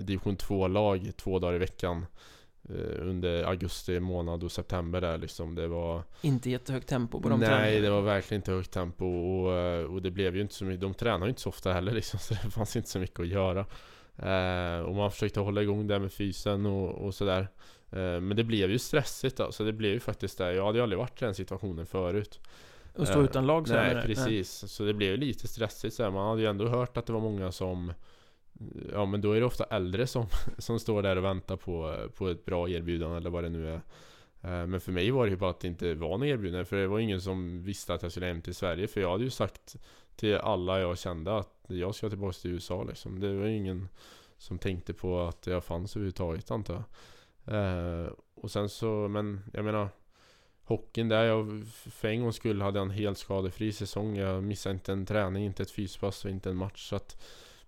Division 2-lag två dagar i veckan eh, Under augusti månad och september där liksom. Det var Inte jättehögt tempo på de Nej, träningarna. det var verkligen inte högt tempo och, eh, och det blev ju inte så mycket De tränar ju inte så ofta heller liksom, [laughs] så det fanns inte så mycket att göra. Eh, Och man försökte hålla igång det med fysen och, och sådär. Eh, Men det blev ju stressigt alltså, det blev ju faktiskt det. Jag hade ju aldrig varit i den situationen förut. Och stå Eh, utan lag så Nej precis, så det blev ju lite stressigt så här. Man hade ju ändå hört att det var många som Ja men då är det ofta äldre som, [laughs] som står där och väntar på, på ett bra erbjudande eller vad det nu är. Eh, men för mig var det ju bara att det inte var något erbjudande För det var ingen som visste att jag skulle hem till Sverige. För jag hade ju sagt till alla jag kände att jag ska tillbaka till USA liksom. Det var ingen som tänkte på att jag fanns överhuvudtaget antar jag. Eh, och sen så, men jag menar Hockeyn där, jag för en gångs skull hade jag en helt skadefri säsong. Jag missade inte en träning, inte ett fyspass och inte en match. Så att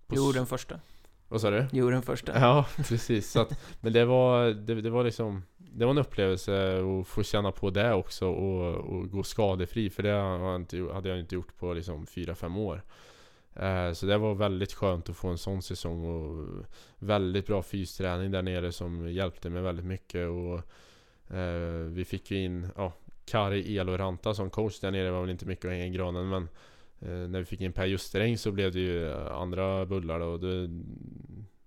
Jo, den första. Vad sa du? Jo, den första. Ja, [laughs] precis. Så att, Men det var, det, det var liksom det var en upplevelse att få känna på det också och, och gå skadefri. För det hade jag inte gjort på liksom 4-5 år. Eh, så det var väldigt skönt att få en sån säsong och väldigt bra fysträning där nere som hjälpte mig väldigt mycket. Och eh, vi fick ju in ja, Kari Eloranta som coach där nere. Var väl inte mycket att hänga i granen men Eh, när vi fick in Per Justeräng så blev det ju eh, andra bullar då. Det,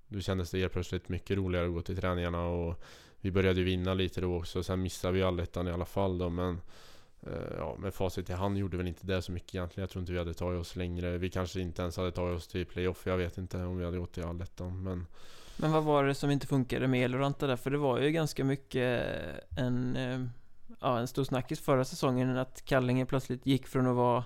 då kändes det helt plötsligt mycket roligare att gå till träningarna och vi började vinna lite då också. Sen missade vi allettan i alla fall då men eh, Ja, med facit i hand gjorde väl inte det så mycket egentligen. Jag tror inte vi hade tagit oss längre. Vi kanske inte ens hade tagit oss till playoff. Jag vet inte om vi hade gått till allettan. Men Men vad var det som inte funkade med Eloranta där? För det var ju ganska mycket en Ja, en stor snackis förra säsongen att Kallinge plötsligt gick från att vara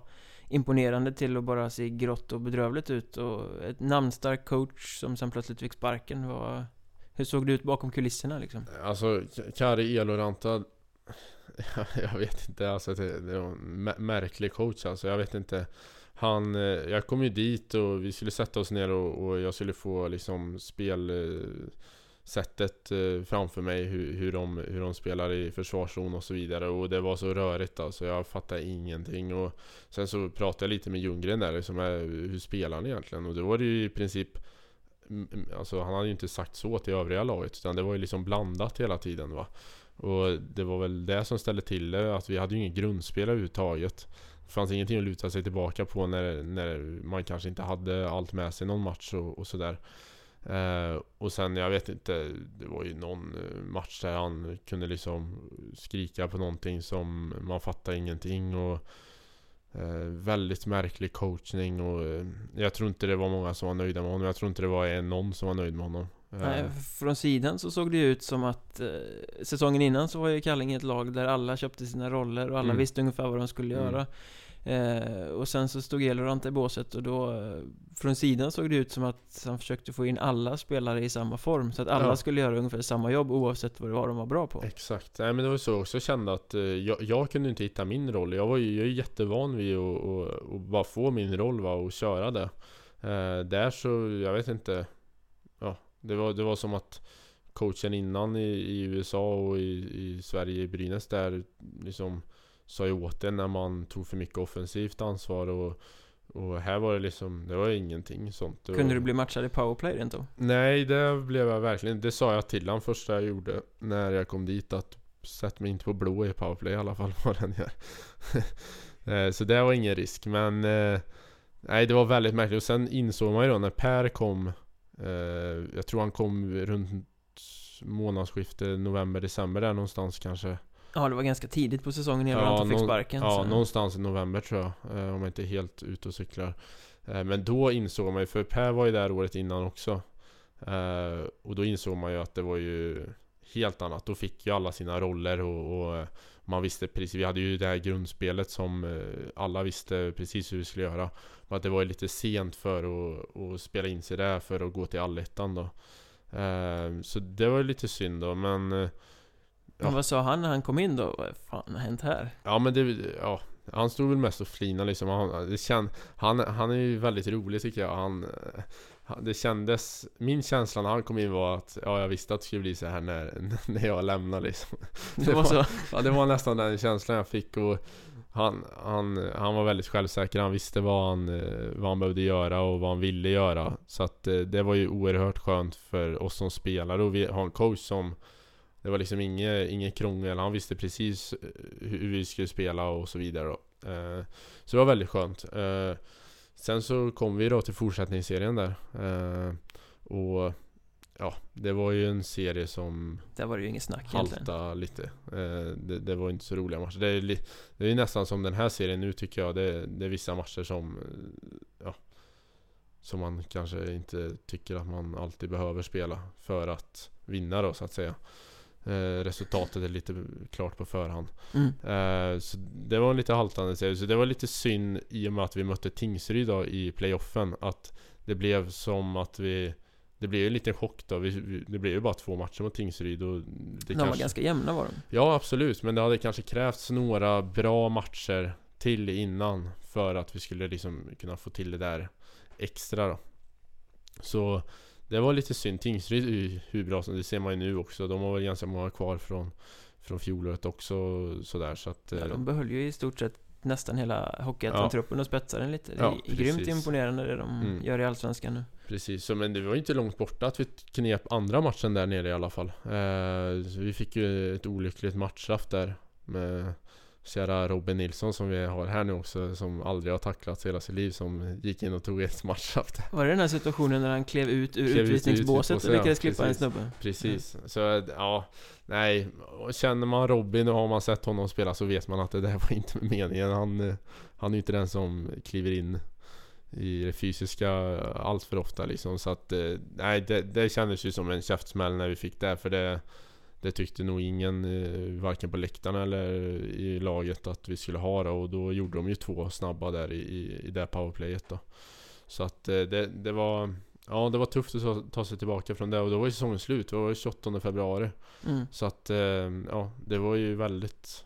imponerande till att bara se grått och bedrövligt ut. Och ett namnstark coach som sen plötsligt fick sparken var hur såg det ut bakom kulisserna liksom? Alltså, Kari Eloranta [laughs] Jag vet inte, alltså det, är var en märklig coach alltså, jag vet inte. Han, eh, jag kom ju dit och vi skulle sätta oss ner och, och jag skulle få liksom spel eh, sättet eh, framför mig hur, hur, de, hur de spelar i försvarszon och så vidare. Och det var så rörigt alltså, jag fattade ingenting. Och Sen så pratade jag lite med Ljunggren där liksom, eh, hur spelar han egentligen? Och då var det ju i princip mm, mm, Alltså han hade ju inte sagt så till övriga laget utan det var ju liksom blandat hela tiden va. Och det var väl det som ställde till det att vi hade ju ingen grundspel överhuvudtaget. Det fanns ingenting att luta sig tillbaka på när, när man kanske inte hade allt med sig någon match och, och sådär eh, Och sen jag vet inte Det var ju någon eh, match där han kunde liksom skrika på någonting som man fattade ingenting och Eh, väldigt märklig coachning och eh, jag tror inte det var många som var nöjda med honom. Jag tror inte det var någon som var nöjd med honom. Nej, från sidan så såg det ju ut som att säsongen innan så var ju Kallinge ett lag där alla köpte sina roller och alla mm. visste ungefär vad de skulle mm. göra. Eh, och sen så stod Elorant i båset och då eh, Från sidan såg det ut som att han försökte få in alla spelare i samma form. Så att alla ja. skulle göra ungefär samma jobb oavsett vad det var de var bra på. Exakt, nej men det var så också jag kände att eh, jag, jag, kunde inte hitta min roll. Jag var ju jag är jättevan vid att och, och bara få min roll va, och köra det. Eh, Där så, jag vet inte. Ja, det var, det var som att Coachen innan i, i USA och i, i Sverige, i Brynäs där liksom sa ju åt det när man tog för mycket offensivt ansvar och och här var det liksom, det var ingenting sånt Kunde du bli matchad i powerplay rent då? Nej, det blev jag verkligen Det sa jag till honom första jag gjorde När jag kom dit att Sätt mig inte på blå i powerplay i alla fall [laughs] vad den gör. Eh, Så det var ingen risk men eh, Nej det var väldigt märkligt. Och sen insåg man ju då när Per kom eh, Jag tror han kom runt månadsskiftet november-december där någonstans kanske Ja, det var ganska tidigt på säsongen innan ja, han fick sparken Ja, så. någonstans i november tror jag eh, Om jag inte är helt ute och cyklar. Eh, Men då insåg man ju, för Per var ju där året innan också. Eh, Och då insåg man ju att det var ju Helt annat, då fick ju alla sina roller och, och man visste precis, vi hade ju det här grundspelet som alla visste precis hur vi skulle göra. Men att det var lite sent för att, att spela in sig där för att gå till allettan då. Så det var lite synd då men Ja. Men vad sa han när han kom in då? Vad fan har hänt här? Ja men det, ja Han stod väl mest och flinade liksom han, det känd, han, han är ju väldigt rolig tycker jag han, Det kändes Min känsla när han kom in var att Ja jag visste att det skulle bli så här när, [laughs] när jag lämnade liksom Det, [laughs] det var så? [laughs] Ja det var nästan den känslan jag fick och han, han, han var väldigt självsäker, han visste vad han, vad han behövde göra och vad han ville göra Så att eh, det var ju oerhört skönt för oss som spelare och vi har en coach som det var liksom inget, inget krångel, han visste precis eh, hur vi skulle spela och så vidare då. Eh, så det var väldigt skönt. Eh, sen så kom vi då till fortsättningsserien där. och ja, det var ju en serie som Där var det ju inget snack halta lite. det, det, var inte så roliga matcher. Det är, det är nästan som den här serien nu tycker jag. Det, det är vissa matcher som ja, som man kanske inte tycker att man alltid behöver spela för att vinna då så att säga. Eh, resultatet är lite klart på förhand. Mm. Eh, så det var en lite haltande serie. Så det var lite synd i och med att vi mötte Tingsryd då i playoffen. Att det blev som att vi det blev en liten chock då. Vi, vi, det blev ju bara två matcher mot Tingsryd och det De kanske, var ganska jämna var de. Ja absolut, men det hade kanske krävts några bra matcher till innan för att vi skulle liksom kunna få till det där extra då. Så det var lite synd. Tingsryd är ju hur bra som det ser man ju nu också. De har väl ganska många kvar från, från fjolåret också sådär så att... Ja, eh, de behöll ju i stort sett nästan hela Hockeyettan-truppen och spetsade den lite. Det är Ja, grymt precis. imponerande det de Mm. gör i Allsvenskan nu. Precis, så, men det var ju inte långt borta att vi knep andra matchen där nere i alla fall. Eh, vi fick ju ett olyckligt matchstraff där med kära Robin Nilsson som vi har här nu också som aldrig har tacklats hela sitt liv som gick in och tog ett matchstraff. Var det den här situationen när han klev ut ur Klev ut ur utvisningsbåset och ja, lyckades klippa en snubbe? Precis, så ja, nej. Känner man Robin och har man sett honom spela så vet man att det där var inte meningen. Han, han är ju inte den som kliver in i det fysiska allt för ofta liksom. Så att eh, nej, det, det kändes ju som en käftsmäll när vi fick det. För det, det tyckte nog ingen, eh, varken på läktarna eller i laget att vi skulle ha det. Och då gjorde de ju två snabba där i, i, det powerplayet då. Så att eh, det, det var Ja det var tufft att ta, sig tillbaka från det och då var ju säsongen slut. Det var ju 28 februari. Mm. Så att eh, ja, det var ju väldigt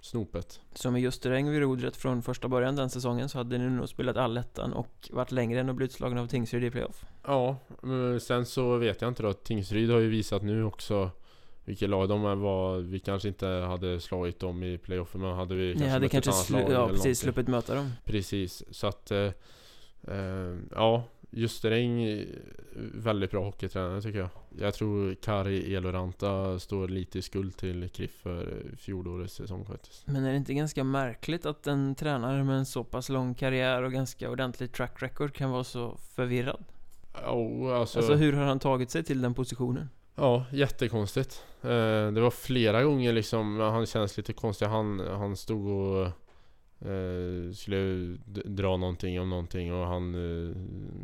snopet. Så med Ljusterräng vid rodret från första början den säsongen så hade ni nog spelat allettan och varit längre än att bli utslagna av Tingsryd i playoff. Ja, men sen så vet jag inte då. Tingsryd har ju visat nu också vilket lag de var. Vi kanske inte hade slagit dem i playoffen men hade vi kanske hade mött ett kanske annat lag ja, precis sluppit möta dem. Precis, så att eh, eh, Ja, Ljusterräng eh, Väldigt bra hockeytränare tycker jag Jag tror Kari Eloranta står lite i skuld till KRIF för fjolårets säsong faktiskt Men är det inte ganska märkligt att en tränare med en så pass lång karriär och ganska ordentlig track record kan vara så förvirrad? Ja, alltså, Alltså hur har han tagit sig till den positionen? Ja, jättekonstigt. Eh, det var flera gånger liksom, han känns lite konstig. Han, han stod och eh, skulle dra någonting om någonting och han eh,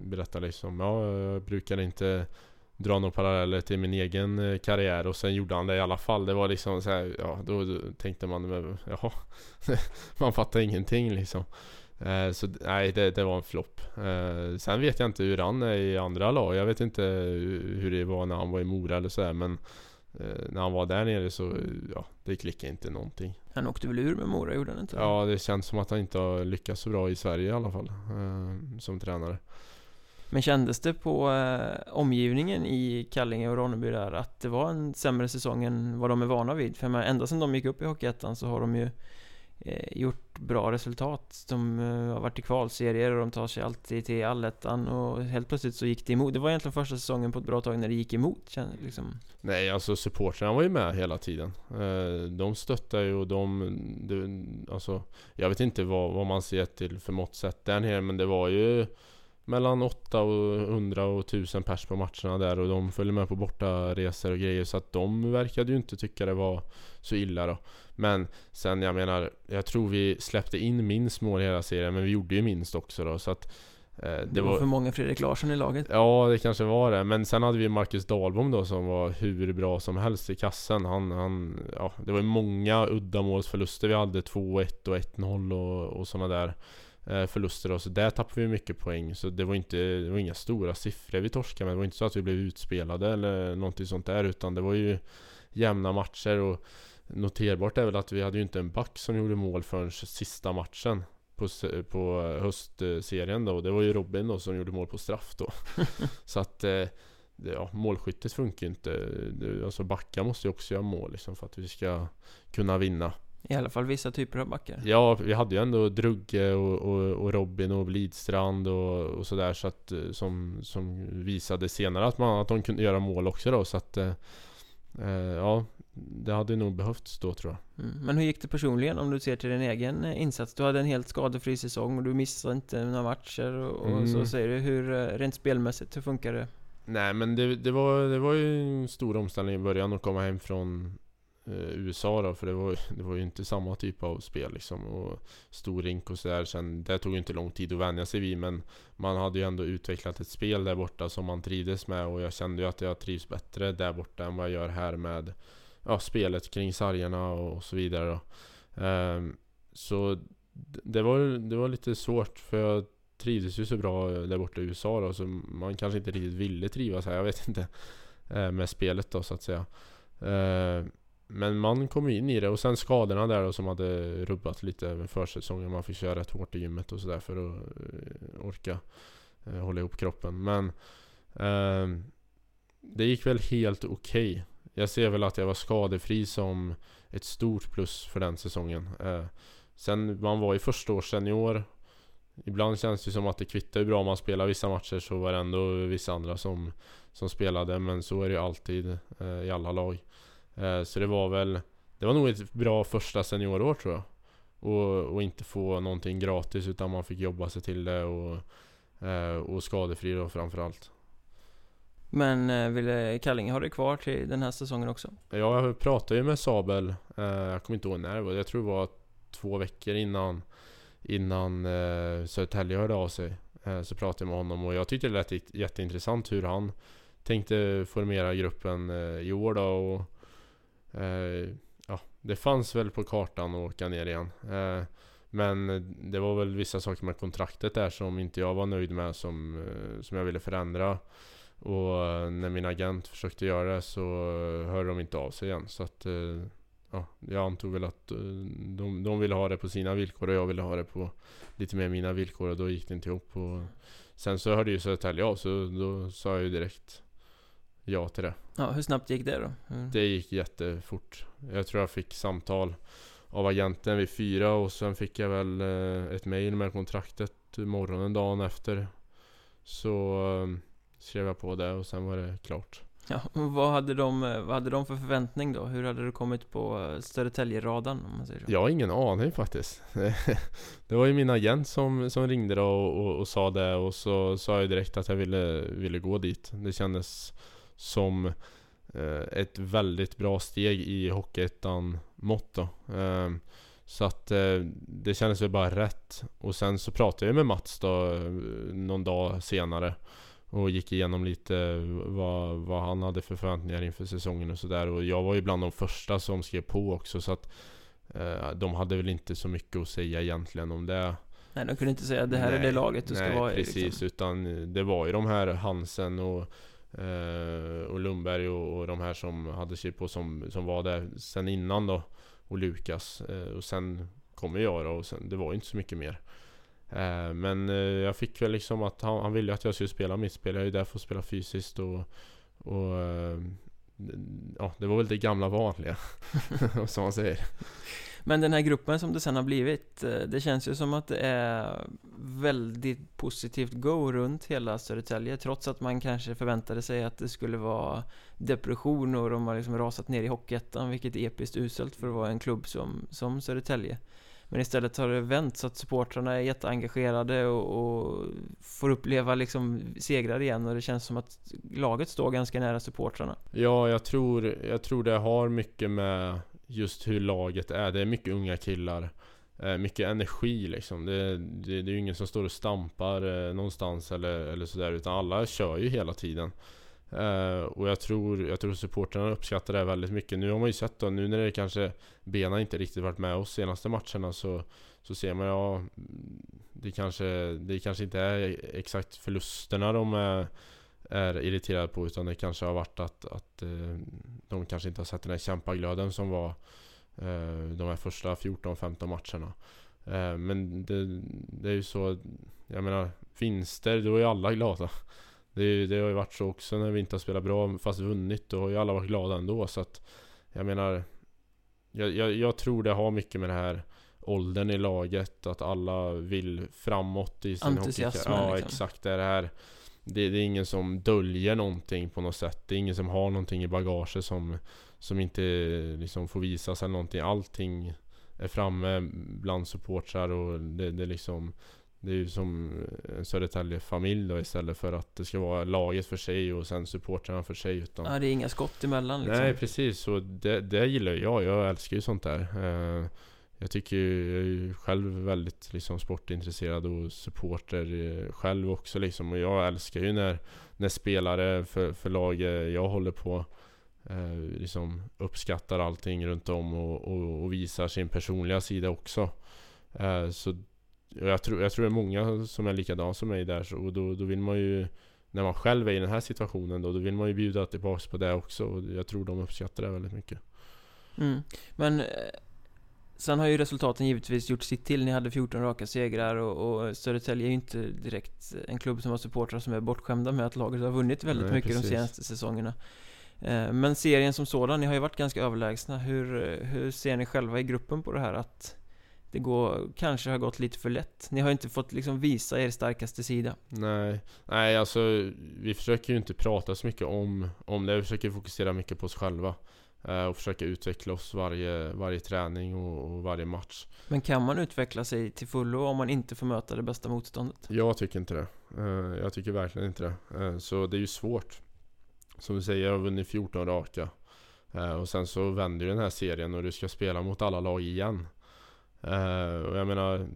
berättade liksom, ja jag brukar inte dra några paralleller till min egen eh, karriär och sen gjorde han det i alla fall. Det var liksom så här, ja då, då tänkte man, jaha, [laughs] man fattar ingenting liksom. Eh, så nej, det, det var en flopp. Eh, sen vet jag inte hur han är i andra lag. Jag vet inte hur det var när han var i Mora eller sådär men eh, när han var där nere så, ja, det klickade inte någonting. Han åkte väl ur med Mora, gjorde han inte? Ja, det känns som att han inte har lyckats så bra i Sverige i alla fall. Som tränare. Men kändes det på eh, omgivningen i Kallinge och Ronneby där att det var en sämre säsong än vad de är vana vid? För menar, ända sedan de gick upp i Hockeyettan så har de ju Eh, gjort bra resultat. De eh, har varit i kvalserier och de tar sig alltid till allettan och helt plötsligt så gick det emot. Det var egentligen första säsongen på ett bra tag när det gick emot. Liksom. Nej, alltså supportrarna var ju med hela tiden. Eh, de stöttar ju och de, Det, Alltså, jag vet inte vad, vad man ser till för mått sett där nere men det var ju mellan 8 och 100 och 1000 pers på matcherna där och de följde med på bortaresor och grejer så att de verkade ju inte tycka det var så illa då. Men sen jag menar, jag tror vi släppte in minst mål i hela serien men vi gjorde ju minst också då så att eh, Det, var, för många Fredrik Larsson i laget. Ja, det kanske var det. Men sen hade vi Marcus Dahlbom då som var hur bra som helst i kassen. Han, han, ja, det var ju många uddamålsförluster vi hade. 2-1 och 1-0 och, och sådana där eh, förluster. Och så där tappade vi mycket poäng. Så det var inte, det var inga stora siffror vi torskade med. Det var inte så att vi blev utspelade eller någonting sånt där. Utan det var ju jämna matcher. Och noterbart är väl att vi hade ju inte en back som gjorde mål förrän sista matchen på, på höstserien då. Det var ju Robin då som gjorde mål på straff då. [laughs] Så att eh, ja, målskyttet funkar ju inte. Alltså backar måste ju också göra mål liksom för att vi ska kunna vinna. I alla fall vissa typer av backar. Ja, vi hade ju ändå Drugge och, och, och Robin och Blidstrand och, och sådär så att eh, som, som visade senare att, man, att de kunde göra mål också då så att eh, eh, Ja, det hade nog behövts då tror jag. Mm. Men hur gick det personligen om du ser till din egen insats? Du hade en helt skadefri säsong och du missade inte några matcher och, och Mm. så säger du. Hur, eh, rent spelmässigt, hur funkar det? Nej men det, det, var, det var ju en stor omställning i början att komma hem från eh, USA då, för det var, det var ju inte samma typ av spel liksom. Och stor rink och sådär. Sen, det tog ju inte lång tid att vänja sig vid, men man hade ju ändå utvecklat ett spel där borta som man trivdes med och jag kände ju att jag trivs bättre där borta än vad jag gör här med ja, spelet kring sargerna och, och så vidare då. Um, så det var, det var lite svårt för jag trivdes ju så bra där borta i USA då, så man kanske inte riktigt ville trivas här, jag vet inte. Eh, med spelet då så att säga. Ehm, men man kom in i det och sen skadorna där då som hade rubbat lite över försäsongen. Man fick köra rätt hårt i gymmet och sådär för att eh, orka eh, hålla ihop kroppen. Men ehm, det gick väl helt okej. Okay. Jag ser väl att jag var skadefri som ett stort plus för den säsongen. Eh, sen man var ju första års senior Ibland känns det som att det kvittar hur bra man spelar vissa matcher så var det ändå vissa andra som, som spelade men så är det ju alltid eh, i alla lag. Eh, så det var väl Det var nog ett bra första seniorår tror jag. Och, och inte få någonting gratis utan man fick jobba sig till det och, eh, och skadefri då framförallt. Men eh, ville Kallinge ha det kvar till den här säsongen också? Ja, jag pratade ju med Sabel eh, Jag kommer inte ihåg när det var. Jag tror det var två veckor innan innan eh, Södertälje hörde av sig. Eh, så pratade jag med honom och jag tyckte det lät jätteintressant hur han tänkte formera gruppen i år då och ja, det fanns väl på kartan att åka ner igen. Men det var väl vissa saker med kontraktet där som inte jag var nöjd med som, som jag ville förändra. Och när min agent försökte göra det så hörde de inte av sig igen. Så att ja, jag antog väl att eh, de, de ville ha det på sina villkor och jag ville ha det på lite mer mina villkor och då gick det inte ihop. Och sen så hörde ju Södertälje av så då sa jag ju direkt ja till det. Ja, hur snabbt gick det då? Mm. Det gick jättefort. Jag tror jag fick samtal av agenten vid fyra och sen fick jag väl eh, ett mail med kontraktet morgonen dagen efter. Så eh, skrev jag på det och sen var det klart. Ja, vad hade, de, vad hade de för förväntning då? Hur hade du kommit på Södertälje-radarn om man säger så? Jag har ingen aning faktiskt. [laughs] det var ju min agent som, som ringde då och, och, och, sa det och så sa jag direkt att jag ville, ville gå dit. Det kändes som eh, ett väldigt bra steg i Hockeyettan mått då. Eh, så att eh, det kändes väl bara rätt. Och sen så pratade jag med Mats då eh, någon dag senare och gick igenom lite vad, vad han hade för förväntningar inför säsongen och sådär. Och jag var ju bland de första som skrev på också så att eh, de hade väl inte så mycket att säga egentligen om det. Nej, de kunde inte säga att det här nej, är det laget du ska vara i. precis. Liksom. Utan det var ju de här Hansen och, eh, och Lundberg och, och de här som hade skrivit på som, som var där sen innan då. Och Lukas. Eh, och sen kommer jag då och sen, det var ju inte så mycket mer. Eh, men eh, jag fick väl liksom att han, han ville att jag skulle spela mitt spel. Jag är ju där för att spela fysiskt och, och eh, Ja, det var väl det gamla vanliga [laughs] som man säger. Men den här gruppen som det sen har blivit Det känns ju som att det är Väldigt positivt go runt hela Södertälje Trots att man kanske förväntade sig att det skulle vara Depression och de har liksom rasat ner i Hockeyettan Vilket är episkt uselt för att vara en klubb som, som Södertälje men istället har det vänt så att supportrarna är jätteengagerade och, och får uppleva liksom segrar igen och det känns som att laget står ganska nära supportrarna. Ja, jag tror, jag tror det har mycket med just hur laget är. Det är mycket unga killar. Eh, mycket energi liksom. Det, det, det är ju ingen som står och stampar eh, någonstans eller, eller sådär utan alla kör ju hela tiden. Uh, och jag tror, jag tror supportrarna uppskattar det väldigt mycket. Nu har man ju sett då, nu när det kanske Bena inte riktigt varit med oss senaste matcherna så, så ser man ja det kanske, det kanske inte är exakt förlusterna de är, är irriterade på utan det kanske har varit att, att uh, de kanske inte har sett den här kämpaglöden som var uh, de här första 14-15 matcherna. men det, det är ju så, jag menar vinster, då är alla glada. Det, det har ju varit så också när vi inte har spelat bra fast vunnit. Då har ju alla varit glada ändå så att Jag menar jag, jag, jag tror det har mycket med det här åldern i laget, att alla vill framåt i sin Entusiasm hockey. Ja liksom. exakt, det är det här det, det, är ingen som döljer någonting på något sätt. Det är ingen som har någonting i bagaget som, som inte liksom får visas eller någonting. Allting är framme bland supportrar och det, det liksom det är ju som en Södertälje-familj då istället för att det ska vara laget för sig och sen supportrarna för sig utan Ja, det är inga skott emellan liksom. Nej precis, och det, det gillar jag. Jag älskar ju sånt där. Eh, jag tycker ju, jag är ju själv väldigt liksom sportintresserad och supporter eh, själv också liksom. Och jag älskar ju när, när spelare för, för lag jag håller på eh, liksom uppskattar allting runt om och, och, och visar sin personliga sida också. Eh, så jag tror, jag tror det är många som är likadana som mig där så, och då, då vill man ju när man själv är i den här situationen då, då vill man ju bjuda tillbaks på det också och jag tror de uppskattar det väldigt mycket. Mm. Men eh, Sen har ju resultaten givetvis gjort sitt till. Ni hade 14 raka segrar och, och Södertälje är ju inte direkt en klubb som har supportrar som är bortskämda med att laget har vunnit väldigt Nej, mycket precis. de senaste säsongerna. Eh, men serien som sådan, ni har ju varit ganska överlägsna. Hur, hur ser ni själva i gruppen på det här att det går, kanske har gått lite för lätt? Ni har inte fått liksom visa er starkaste sida. Nej, nej alltså vi försöker ju inte prata så mycket om, om det. Vi försöker fokusera mycket på oss själva. Eh, och försöka utveckla oss varje, varje träning och, och, varje match. Men kan man utveckla sig till fullo om man inte får möta det bästa motståndet? Jag tycker inte det. Eh, jag tycker verkligen inte det. Eh, så det är ju svårt. Som du säger, jag har vunnit 14 raka. Och sen så vänder ju den här serien och du ska spela mot alla lag igen. Eh, och jag menar,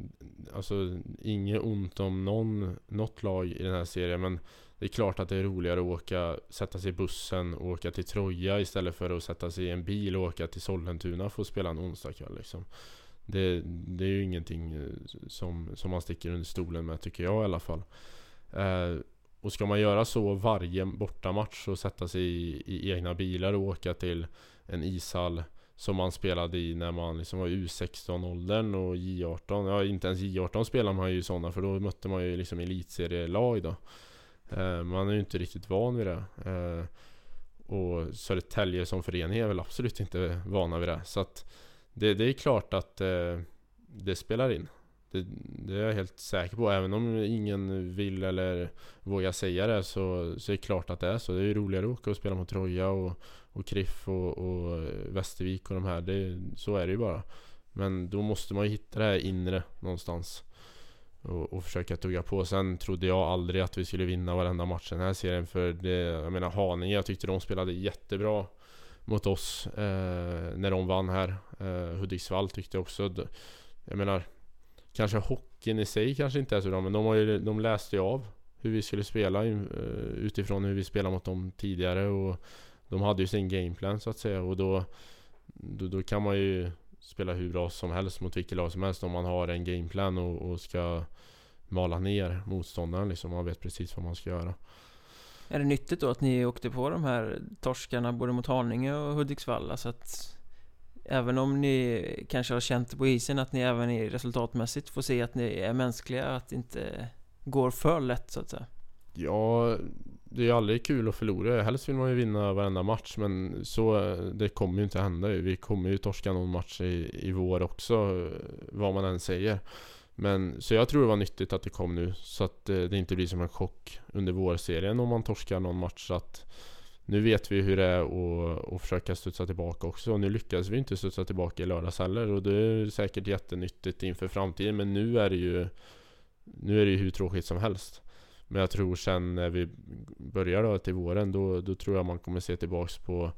alltså inget ont om någon, något lag i den här serien men det är klart att det är roligare att åka, sätta sig i bussen och åka till Troja istället för att sätta sig i en bil och åka till Sollentuna för att spela en onsdagkväll liksom. Det, det är ju ingenting eh, som, som man sticker under stolen med tycker jag i alla fall. Uh, och ska man göra så varje bortamatch och sätta sig i, i egna bilar och åka till en ishall som man spelade i när man liksom var i U16-åldern och J18 Ja inte ens J18 spelade man ju i sådana för då mötte man ju liksom elitserielag då Eh, man är ju inte riktigt van vid det. Eh, och Södertälje som förening är väl absolut inte vana vid det. Så att det, det är klart att eh, det spelar in. Det, det, är jag helt säker på. Även om ingen vill eller vågar säga det så, så är det klart att det är så. Det är ju roligare att åka och spela mot Troja och, och Kriff och, och Västervik och de här. Det, så är det ju bara. Men då måste man ju hitta det här inre någonstans och, och försöka tugga på. Sen trodde jag aldrig att vi skulle vinna varenda match den här serien. För det, jag menar Haninge, jag tyckte de spelade jättebra mot oss eh, när de vann här. Eh, Hudiksvall tyckte jag också. Jag menar, kanske hockeyn i sig kanske inte är så bra, men de, har ju, de läste ju av hur vi skulle spela eh, utifrån hur vi spelade mot dem tidigare. Och de hade ju sin gameplan så att säga. Och då, då, då kan man ju spela hur bra som helst mot vilket lag som helst om man har en gameplan och, och ska mala ner motståndaren liksom. Man vet precis vad man ska göra. Är det nyttigt då att ni åkte på de här torskarna både mot Haninge och Hudiksvall? Alltså att även om ni kanske har känt på isen att ni även i resultatmässigt får se att ni är mänskliga, att det inte går för lätt så att säga? Ja, det är ju aldrig kul att förlora. Helst vill man ju vinna varenda match men så det kommer ju inte hända. Vi kommer ju torska någon match i, i vår också vad man än säger. Men så jag tror det var nyttigt att det kom nu så att eh, det, inte blir som en chock under vårserien om man torskar någon match. Så att nu vet vi hur det är att, att försöka studsa tillbaka också. Och nu lyckades vi inte studsa tillbaka i lördags heller och det är säkert jättenyttigt inför framtiden. Men nu är det ju Nu är det ju hur tråkigt som helst. Men jag tror sen när vi börjar då till våren då, då tror jag man kommer se tillbaks på,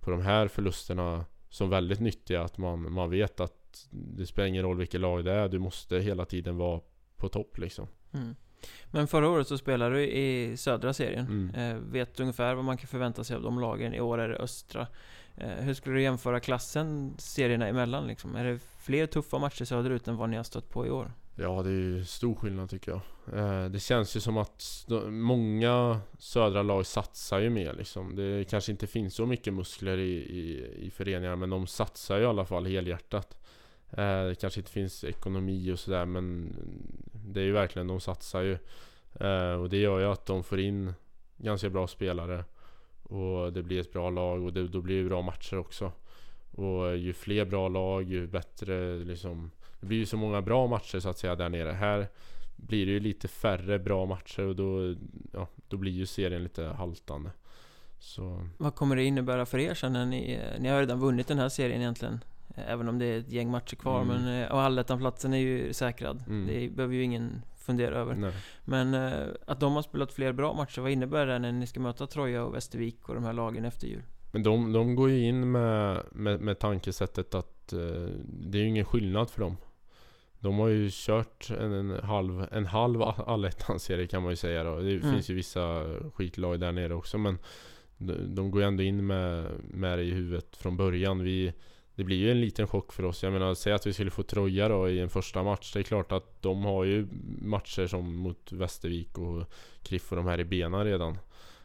på de här förlusterna som väldigt nyttiga. Att man, man vet att det spelar ingen roll vilket lag det är. Du måste hela tiden vara på topp liksom. Mm. Men förra året så spelade du i södra serien. Mm. Eh, vet du ungefär vad man kan förvänta sig av de lagen? I år är det östra. Eh, hur skulle du jämföra klassen serierna emellan liksom? Är det fler tuffa matcher söderut än vad ni har stött på i år? Ja, det är ju stor skillnad tycker jag. Eh, det känns ju som att många södra lag satsar ju mer liksom. Det kanske inte finns så mycket muskler i, i, i föreningar, men de satsar ju i alla fall helhjärtat. Eh, det kanske inte finns ekonomi och sådär, men det är ju verkligen, de satsar ju. Eh, och det gör ju att de får in ganska bra spelare. Och det blir ett bra lag och det, då blir det bra matcher också. Och ju fler bra lag, ju bättre liksom det blir ju så många bra matcher så att säga där nere. Här blir det ju lite färre bra matcher och då, ja, då blir ju serien lite haltande. Så. Vad kommer det innebära för er sen när ni, ni har redan vunnit den här serien egentligen? Även om det är ett gäng matcher kvar, mm. men och allettanplatsen är ju säkrad. Mm. Det behöver ju ingen fundera över. Nej. Men eh, att de har spelat fler bra matcher, vad innebär det när ni ska möta Troja och Västervik och de här lagen efter jul? Men de, de går ju in med, med, med tankesättet att eh, det är ju ingen skillnad för dem. De har ju kört en, en halv, en halv allettan-serie kan man ju säga då. Det Mm. finns ju vissa skitlag där nere också men de, de går ju ändå in med, med det i huvudet från början. Vi, det blir ju en liten chock för oss. Jag menar, säg att vi skulle få Troja då i en första match. Det är klart att de har ju matcher som mot Västervik och Kriff och de här i benen redan.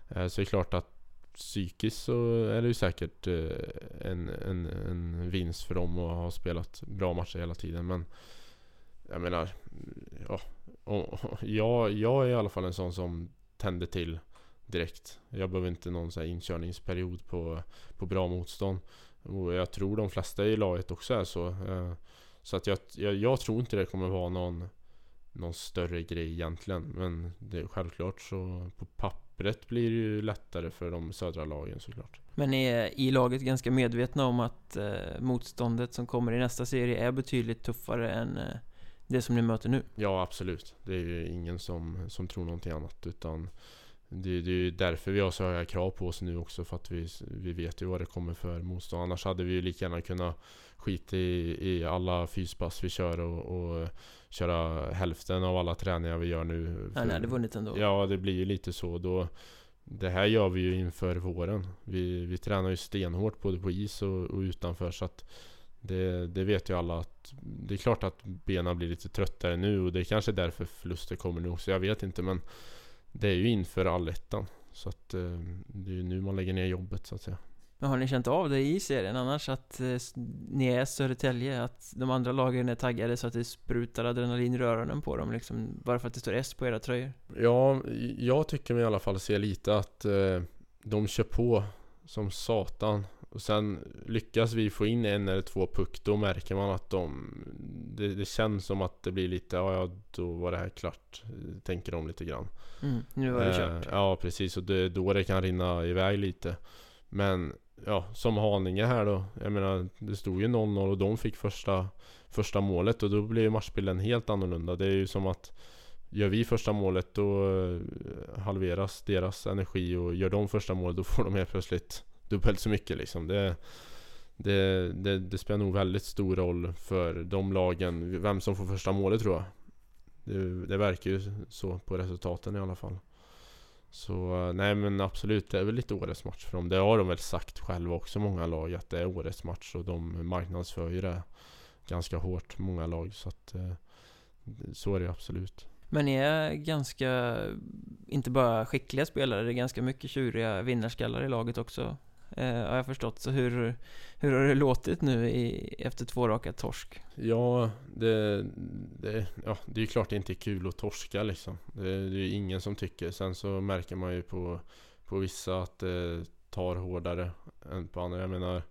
Eh, Så det är klart att psykiskt så är det ju säkert eh, en, en, en vinst för dem att ha spelat bra matcher hela tiden. Men jag menar, ja, och, och, jag, jag är i alla fall en sån som tänder till direkt. Jag behöver inte någon så här inkörningsperiod på, på bra motstånd. Och jag tror de flesta i laget också är så. Eh, så att jag, jag, jag tror inte det kommer vara någon, någon större grej egentligen. Men det är självklart så på pappret blir det ju lättare för de södra lagen såklart. Men ni är i laget ganska medvetna om att eh, motståndet som kommer i nästa serie är betydligt tuffare än eh, det som ni möter nu? Ja absolut. Det är ju ingen som, som tror någonting annat. Utan det, det är ju därför vi har så höga krav på oss nu också. För att vi, vi vet ju vad det kommer för motstånd. Annars hade vi ju lika gärna kunnat skita i, i alla fyspass vi kör och, och köra hälften av alla träningar vi gör nu. Nej, ni hade vunnit ändå? Ja, det blir ju lite så. Då, det här gör vi ju inför våren. Vi, vi tränar ju stenhårt både på is och, och utanför. Så att det, det vet ju alla att det är klart att benen blir lite tröttare nu och det är kanske därför förluster kommer nu också. Jag vet inte men det är ju inför allettan. Så att eh, det är ju nu man lägger ner jobbet så att säga. Men har ni känt av det i serien annars? Att eh, ni är Södertälje? Att de andra lagen är taggade så att det sprutar adrenalin i öronen på dem liksom? Bara för att det står S på era tröjor? Ja, jag tycker mig i alla fall se lite att eh, de kör på som satan. Och sen lyckas vi få in en eller två puck, då märker man att de... Det, det känns som att det blir lite, ja, ja då var det här klart. Tänker de lite grann. Mm, nu var det Eh, kört. Ja, precis. Och det då det kan rinna iväg lite. Men ja, som Haninge här då. Jag menar, det stod ju 0-0 och de fick första, första målet och då blir ju matchbilden helt annorlunda. Det är ju som att Gör vi första målet då eh, halveras deras energi och gör de första målet då får de helt plötsligt dubbelt så mycket liksom. Det, det, det, det spelar nog väldigt stor roll för de lagen, vem som får första målet tror jag. Det, det verkar ju så på resultaten i alla fall. Så nej men absolut, det är väl lite årets match för dem. Det har de väl sagt själva också många lag att det är årets match och de marknadsför ju det ganska hårt, många lag. Så att eh, så är det absolut. Men ni är ganska, inte bara skickliga spelare, det är ganska mycket tjuriga vinnarskallar i laget också. Eh, har jag förstått. Så hur, hur har det låtit nu i, efter två raka torsk? Ja, det, det, ja, det är ju klart det inte är kul att torska liksom. Det, det är ingen som tycker. Sen så märker man ju på, på vissa att det tar hårdare än på andra. Jag menar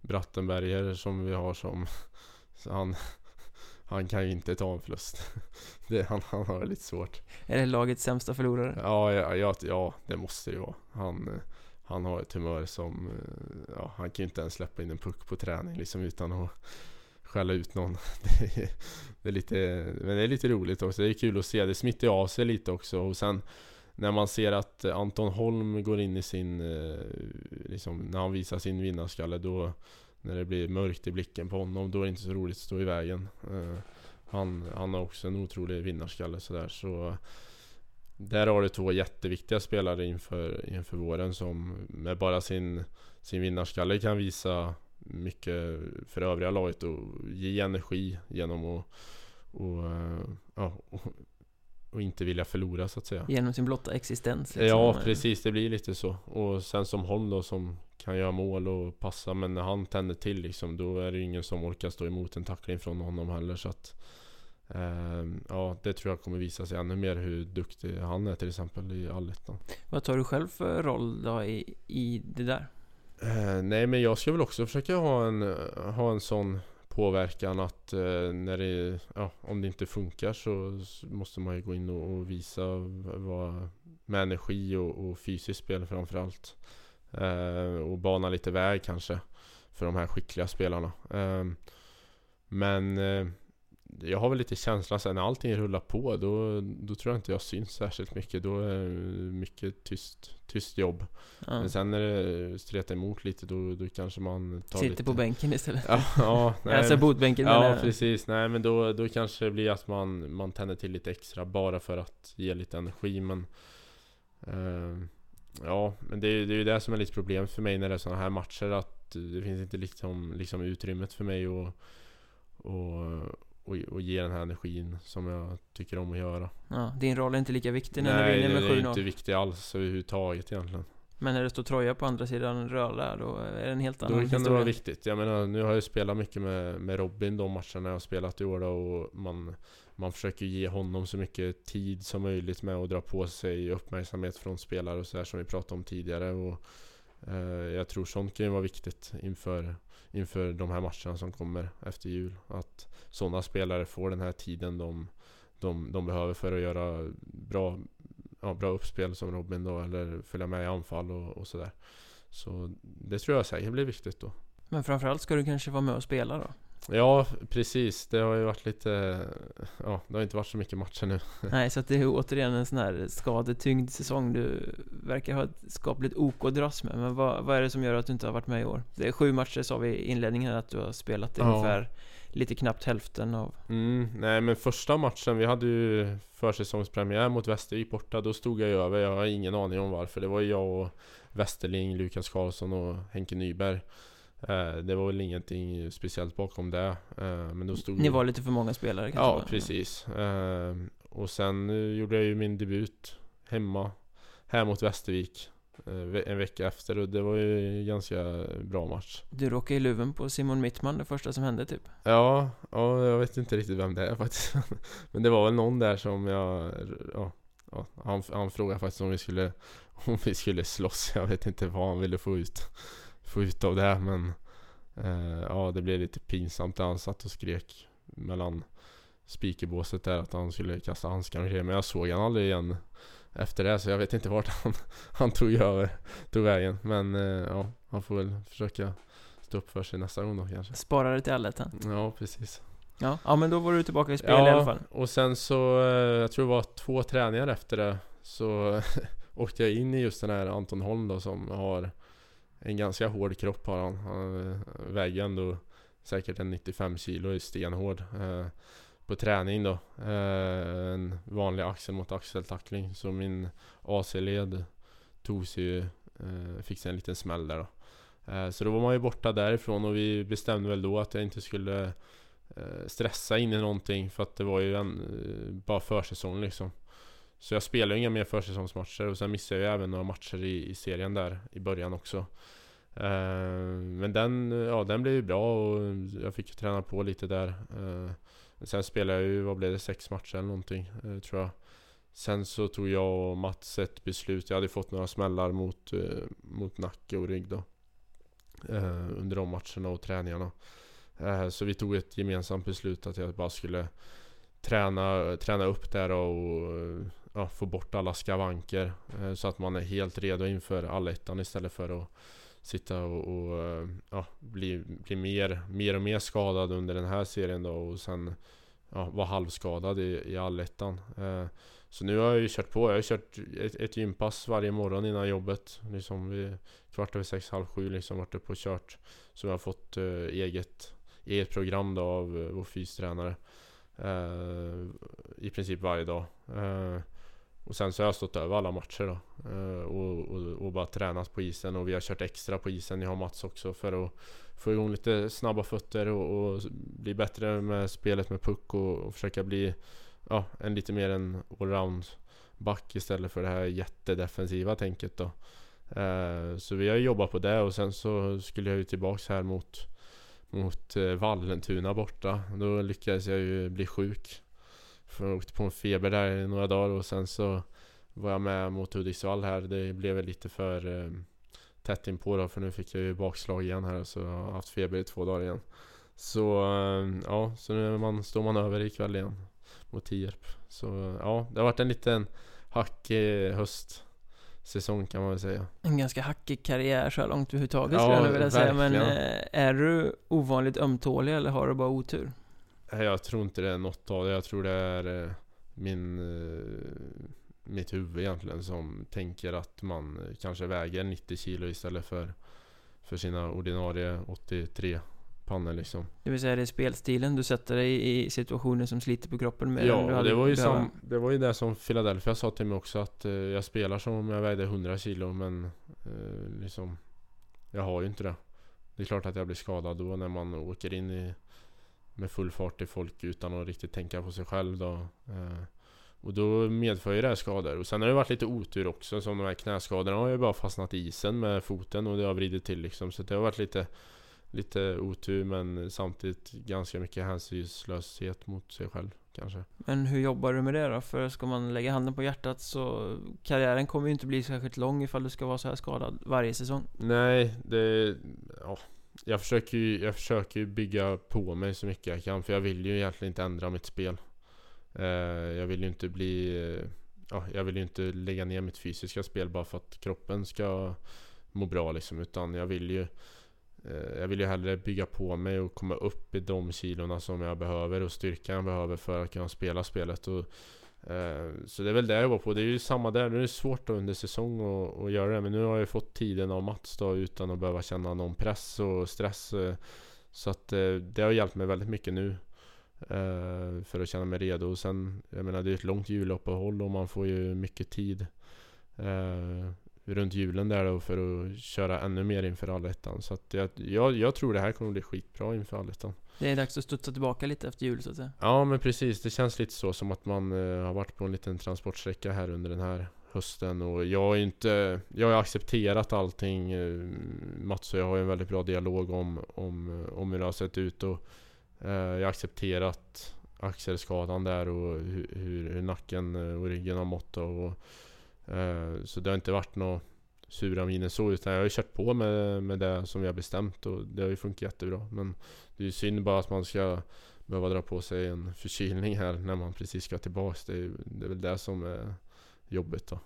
Brattenberger som vi har som [laughs] han, han kan ju inte ta en förlust. [laughs] Det, han, han har det lite svårt. Är det lagets sämsta förlorare? Ja, ja, ja, ja det måste det ju vara. Han, eh, han har ett humör som... Eh, ja, han kan ju inte ens släppa in en puck på träning liksom utan att skälla ut någon. [laughs] Det är, det är lite, men det är lite roligt också. Det är kul att se. Det smittar ju av sig lite också. Och sen när man ser att Anton Holm går in i sin... Eh, liksom, när han visar sin vinnarskalle då... När det blir mörkt i blicken på honom, då är det inte så roligt att stå i vägen. Eh, han, han har också en otrolig vinnarskalle sådär så... Där har du två jätteviktiga spelare inför, inför våren som med bara sin, sin vinnarskalle kan visa mycket för övriga laget och ge energi genom att och, ja, och, och inte vilja förlora så att säga. Genom sin blotta existens? liksom. Ja precis, det blir lite så. Och sen som Holm då som kan göra mål och passa men när han tänder till liksom då är det ju ingen som orkar stå emot en tackling från honom heller så att Ja det tror jag kommer visa sig ännu mer hur duktig han är till exempel i allettan. Vad tar du själv för roll då i, i det där? Eh, nej men jag ska väl också försöka ha en, ha en sån påverkan att eh, när det, ja, om det inte funkar så måste man ju gå in och, visa vad, med energi och, och fysiskt spel framförallt. Eh, och bana lite väg kanske för de här skickliga spelarna. Eh, men eh, jag har väl lite känslan sen när allting rullar på då, då tror jag inte jag syns särskilt mycket. Då är det mycket tyst, tyst jobb. Ja. Men sen när det stretar emot lite då, då kanske man tar Sitter lite... på bänken istället. Ja, ja [laughs] nej, alltså botbänken menar Ja jag. precis, nej men då, då kanske det blir att man, man tänder till lite extra bara för att ge lite energi men eh, Ja, men det, är- det är ju det som är lite problemet för mig när det är sådana här matcher att det finns inte liksom, liksom utrymmet för mig att och, och, och ge den här energin som jag tycker om att göra. Ja, din roll är inte lika viktig när Nej, du det vinner är med inte 7-0. viktigt alls överhuvudtaget egentligen. Men när det står Troja på andra sidan Röla, då är det en helt Då annan kan det historia. vara viktigt. Jag menar, nu har jag spelat mycket med, med Robin de matcherna jag har spelat i år då, och man, man försöker ge honom så mycket tid som möjligt med att dra på sig uppmärksamhet från spelare och så här som vi pratade om tidigare. Och, eh, jag tror sånt kan ju vara viktigt inför, inför de här matcherna som kommer efter jul. Att sådana spelare får den här tiden de, de, de behöver för att göra bra, ja, bra uppspel som Robin då, eller följa med i anfall och, och sådär. Så det tror jag säkert blir viktigt då. Men framförallt ska du kanske vara med och spela då? Ja, precis. Det har ju varit lite... Ja, det har inte varit så mycket matcher nu. [laughs] Nej, så att det är återigen en sån här skadetyngd säsong du verkar ha ett skapligt ok att dras med. Men vad, vad är det som gör att du inte har varit med i år? Det är sju matcher sa vi i inledningen att du har spelat Ja. ungefär lite knappt hälften av... Mm, nej, men första matchen, vi hade ju försäsongspremiär mot Västervik borta. Då stod jag ju över. Jag har ingen aning om varför. Det var ju jag och Westerling, Lukas Karlsson och Henke Nyberg. Eh, det var väl ingenting speciellt bakom det. Eh, men då stod Ni var lite för många spelare kanske? Ja, precis. Eh, och sen gjorde jag ju min debut hemma, här mot Västervik. en vecka efter och det var ju en ganska bra match. Du råkade i luven på Simon Mittman det första som hände typ? Ja, ja, jag vet inte riktigt vem det är [laughs] faktiskt. Men det var väl någon där som jag, ja, ja han, han frågade faktiskt om vi skulle, om vi skulle slåss. Jag vet inte vad han ville få ut, få ut av det men eh, ja, det blev lite pinsamt där han satt och skrek mellan speakerbåset där att han skulle kasta handskarna och grejer. Men jag såg han aldrig igen efter det så jag vet inte vart [laughs] han, han tog över, tog vägen. Men eh, ja, han får väl försöka stå upp för sig nästa gång då kanske. Sparade till allettan? Ja, precis. Ja, ja men då var du tillbaka i spel i alla fall och sen så, eh, jag tror det var två träningar efter det Så [laughs] åkte jag in i just den här Anton Holm då som har en ganska hård kropp har han. Han eh, väger ändå säkert en 95 kilo, är stenhård eh, På träning då. Eh, En vanlig axel mot axeltackling. Så min AC-led tog sig ju eh, Fick sig en liten smäll där då. Eh, så då var man ju borta därifrån och vi bestämde väl då att jag inte skulle eh, stressa in i någonting för att det var ju en, bara försäsong liksom. Så jag spelar ju inga mer försäsongsmatcher och sen missade jag ju även några matcher i, i serien där i början också. Uh, men den, ja, den blev ju bra och jag fick ju träna på lite där. Uh, sen spelade jag ju, vad blev det, sex matcher eller någonting uh, tror jag. Sen så tog jag och Mats ett beslut. Jag hade fått några smällar mot, mot nacke och rygg då. Under de matcherna och träningarna. Så vi tog ett gemensamt beslut att jag bara skulle träna, träna upp där och ja, få bort alla skavanker. eh, Så att man är helt redo inför allettan istället för att sitta och, och eh, ja, bli, bli mer, mer och mer skadad under den här serien då och sen ja, vara halvskadad i, i allettan. Eh, Så nu har jag ju kört på. Jag har kört ett, ett gympass varje morgon innan jobbet. Liksom vid kvart över sex, halv sju liksom varit uppe och kört. Så jag har fått eh, eget eget program då av eh, vår fystränare eh, I princip varje dag eh, och sen så har jag stått över alla matcher då eh, och, och, och bara tränat på isen och vi har kört extra på isen, jag har Mats också för att Få igång lite snabba fötter och, och bli bättre med spelet med puck och, och försöka bli Ja, en lite mer en allround back istället för det här jättedefensiva tänket då eh, Så vi har jobbat på det och sen så skulle jag ju tillbaks här mot mot eh, Vallentuna borta. Då lyckades jag ju bli sjuk. För jag åkte på en feber där i några dagar och sen så var jag med mot Hudiksvall här. Det blev väl lite för eh, tätt inpå då för nu fick jag ju bakslag igen här så jag har haft feber i två dagar igen. Så eh, ja, så nu man, står man över ikväll igen mot Tierp. Så ja, det har varit en liten hackig höstsäsong kan man väl säga. En ganska hackig karriär så här långt överhuvudtaget Ja, skulle jag vilja säga Men verkligen. eh, är du ovanligt ömtålig eller har du bara otur? Nej, Jag tror inte det är något av det. Jag tror det är eh, min... eh, Mitt huvud egentligen som tänker att man eh, kanske väger 90 kilo istället för För sina ordinarie 83 pannor liksom. Det vill säga det är spelstilen, du sätter dig i situationer som sliter på kroppen mer Ja, det var, ju som, det var ju det som Philadelphia sa till mig också att eh, jag spelar som om jag vägde 100 kilo men eh, liksom Jag har ju inte det. Det är klart att jag blir skadad då när man åker in i med full fart i folk utan att riktigt tänka på sig själv då. Eh, och då medför ju det här skador. Och sen har det varit lite otur också. Som de här knäskadorna har ju bara fastnat i isen med foten och det har vridit till liksom. Så det har varit lite Lite otur men samtidigt ganska mycket hänsynslöshet mot sig själv kanske. Men hur jobbar du med det då? För ska man lägga handen på hjärtat så Karriären kommer ju inte bli särskilt lång ifall du ska vara så här skadad varje säsong Nej, det... Ja, jag försöker ju jag försöker bygga på mig så mycket jag kan för jag vill ju egentligen inte ändra mitt spel. Eh, jag vill ju inte bli... eh, Ja, jag vill ju inte lägga ner mitt fysiska spel bara för att kroppen ska må bra liksom. Utan jag vill ju... eh, Jag vill ju hellre bygga på mig och komma upp i de kilorna som jag behöver och styrkan jag behöver för att kunna spela spelet. Och, Eh, så det är väl det jag var på. Det är ju samma där. Nu är det svårt då under säsong att att göra det. Men nu har jag fått tiden av Mats då utan att behöva känna någon press och stress. Eh. Så att eh, det har hjälpt mig väldigt mycket nu. För att känna mig redo. Och sen, jag menar det är ett långt juluppehåll och man får ju mycket tid. Runt julen där då för att köra ännu mer inför allettan. Så att jag, jag, jag tror det här kommer bli skitbra inför allettan. Det är dags att studsa tillbaka lite efter jul så att säga. Ja men precis, det känns lite så som att man eh, har varit på en liten transportsträcka här under den här hösten. Och jag har inte Jag har ju accepterat allting eh, Mats och jag har ju en väldigt bra dialog om, om, eh, om hur det har sett ut. Och eh, Jag har accepterat axelskadan där och hur, hur, hur nacken eh, och ryggen har mått och, eh, Så det har inte varit något sura miner så utan jag har ju kört på med, med det som vi har bestämt och det har ju funkat jättebra men Det är ju synd bara att man ska behöva dra på sig en förkylning här när man precis ska tillbaks. Det är, det är väl det som är jobbigt då.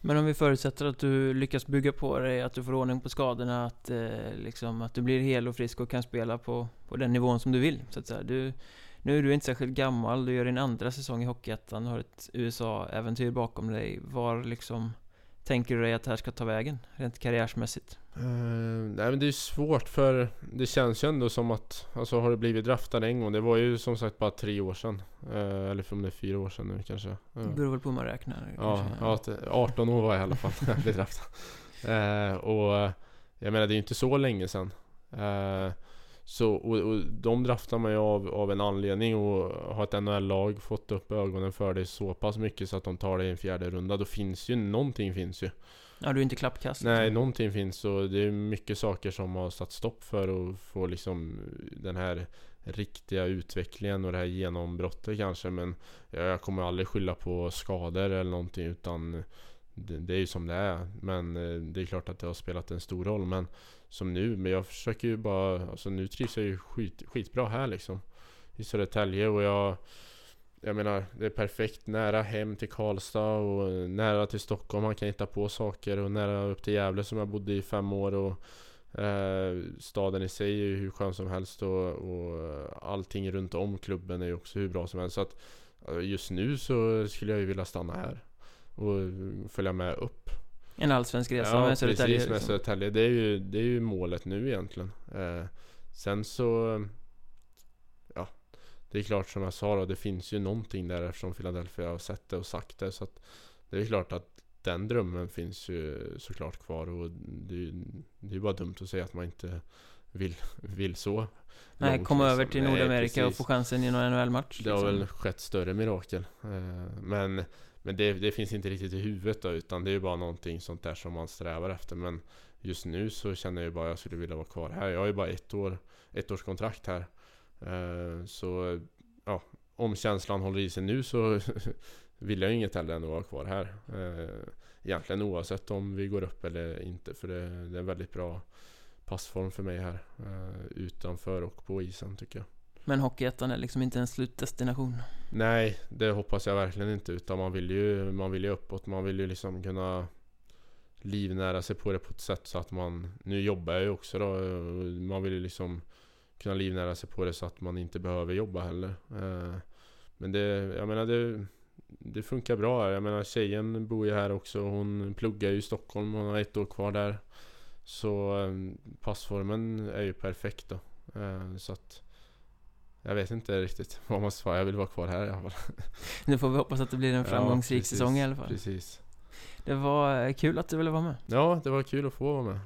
Men om vi förutsätter att du lyckas bygga på dig, att du får ordning på skadorna, att, eh, liksom, att du blir hel och frisk och kan spela på, på den nivån som du vill, så att säga. Du, nu är du inte särskilt gammal, du gör din andra säsong i Hockeyettan, har ett USA-äventyr bakom dig. Var liksom tänker du dig att det här ska ta vägen, rent karriärsmässigt? Eh, nej men det är svårt för det känns ju ändå som att Alltså har det blivit draftad en gång? Det var ju som sagt bara tre år sedan. Eh, eller om det är fyra år sedan nu kanske. Ja. Det beror väl på hur man räknar. Ja, kanske. ja, att- 18 år var jag i alla fall när jag blev draftad. Eh, och jag menar det är ju inte så länge sedan. Så, och, och de draftar man ju av, av en anledning och har ett NHL-lag fått upp ögonen för dig så pass mycket så att de tar dig i en fjärde runda. Då finns ju någonting finns ju. Ja, du är inte klappkast. Nej, någonting finns och det är mycket saker som har satt stopp för att få liksom den här riktiga utvecklingen och det här genombrottet kanske. Men jag jag kommer aldrig skylla på skador eller någonting utan det, det är ju som det är. Men eh, det är klart att det har spelat en stor roll. Men som nu, men jag försöker ju bara, alltså nu trivs jag ju skit, skitbra här liksom. I Södertälje och jag jag menar, det är perfekt nära hem till Karlstad och nära till Stockholm. Man kan hitta på saker och nära upp till Gävle som jag bodde i fem år och eh, Staden i sig är ju hur skön som helst och, och allting runt om klubben är ju också hur bra som helst. Så att eh, just nu så skulle jag ju vilja stanna här och följa med upp. En allsvensk resa Ja med Södertälje. precis med liksom. Södertälje. Det är, ju, det är ju målet nu egentligen. Eh, sen så Ja Det är klart som jag sa då, det finns ju någonting där eftersom Philadelphia har sett det och sagt det. Så att Det är klart att den drömmen finns ju såklart kvar och det är ju det är ju bara dumt att säga att man inte vill, vill så. Nej, långt, komma liksom. över till Nej, Nordamerika och precis. få chansen i någon NHL-match. Det har liksom. väl skett större mirakel. Eh, Men, men det, det finns inte riktigt i huvudet då, utan det är bara någonting sånt där som man strävar efter. Men just nu så känner jag bara att jag skulle vilja vara kvar här. Jag har ju bara ett år, ett års kontrakt här. Eh, så ja, om känslan håller i sig nu så [laughs] vill jag ju inget hellre än att vara kvar här. Eh, egentligen oavsett om vi går upp eller inte. För det, det är en väldigt bra passform för mig här. Eh, utanför och på isen tycker jag. Men Hockeyettan är liksom inte en slutdestination. Nej, det hoppas jag verkligen inte. Utan man vill ju, man vill ju uppåt. Man vill ju liksom kunna livnära sig på det på ett sätt så att man... Nu jobbar jag ju också då. Man vill ju liksom kunna livnära sig på det så att man inte behöver jobba heller. Eh, men det, jag menar det, det funkar bra. Jag menar tjejen bor ju här också. Hon pluggar ju i Stockholm. Hon har ett år kvar där. Så eh, passformen är ju perfekt då. Eh, så att jag vet inte riktigt [laughs] vad man ska svara. Jag vill vara kvar här i alla fall. [laughs] Nu får vi hoppas att det blir en framgångsrik precis, säsong i alla fall. Precis. Det var eh, kul att du ville vara med. Ja, det var kul att få vara med.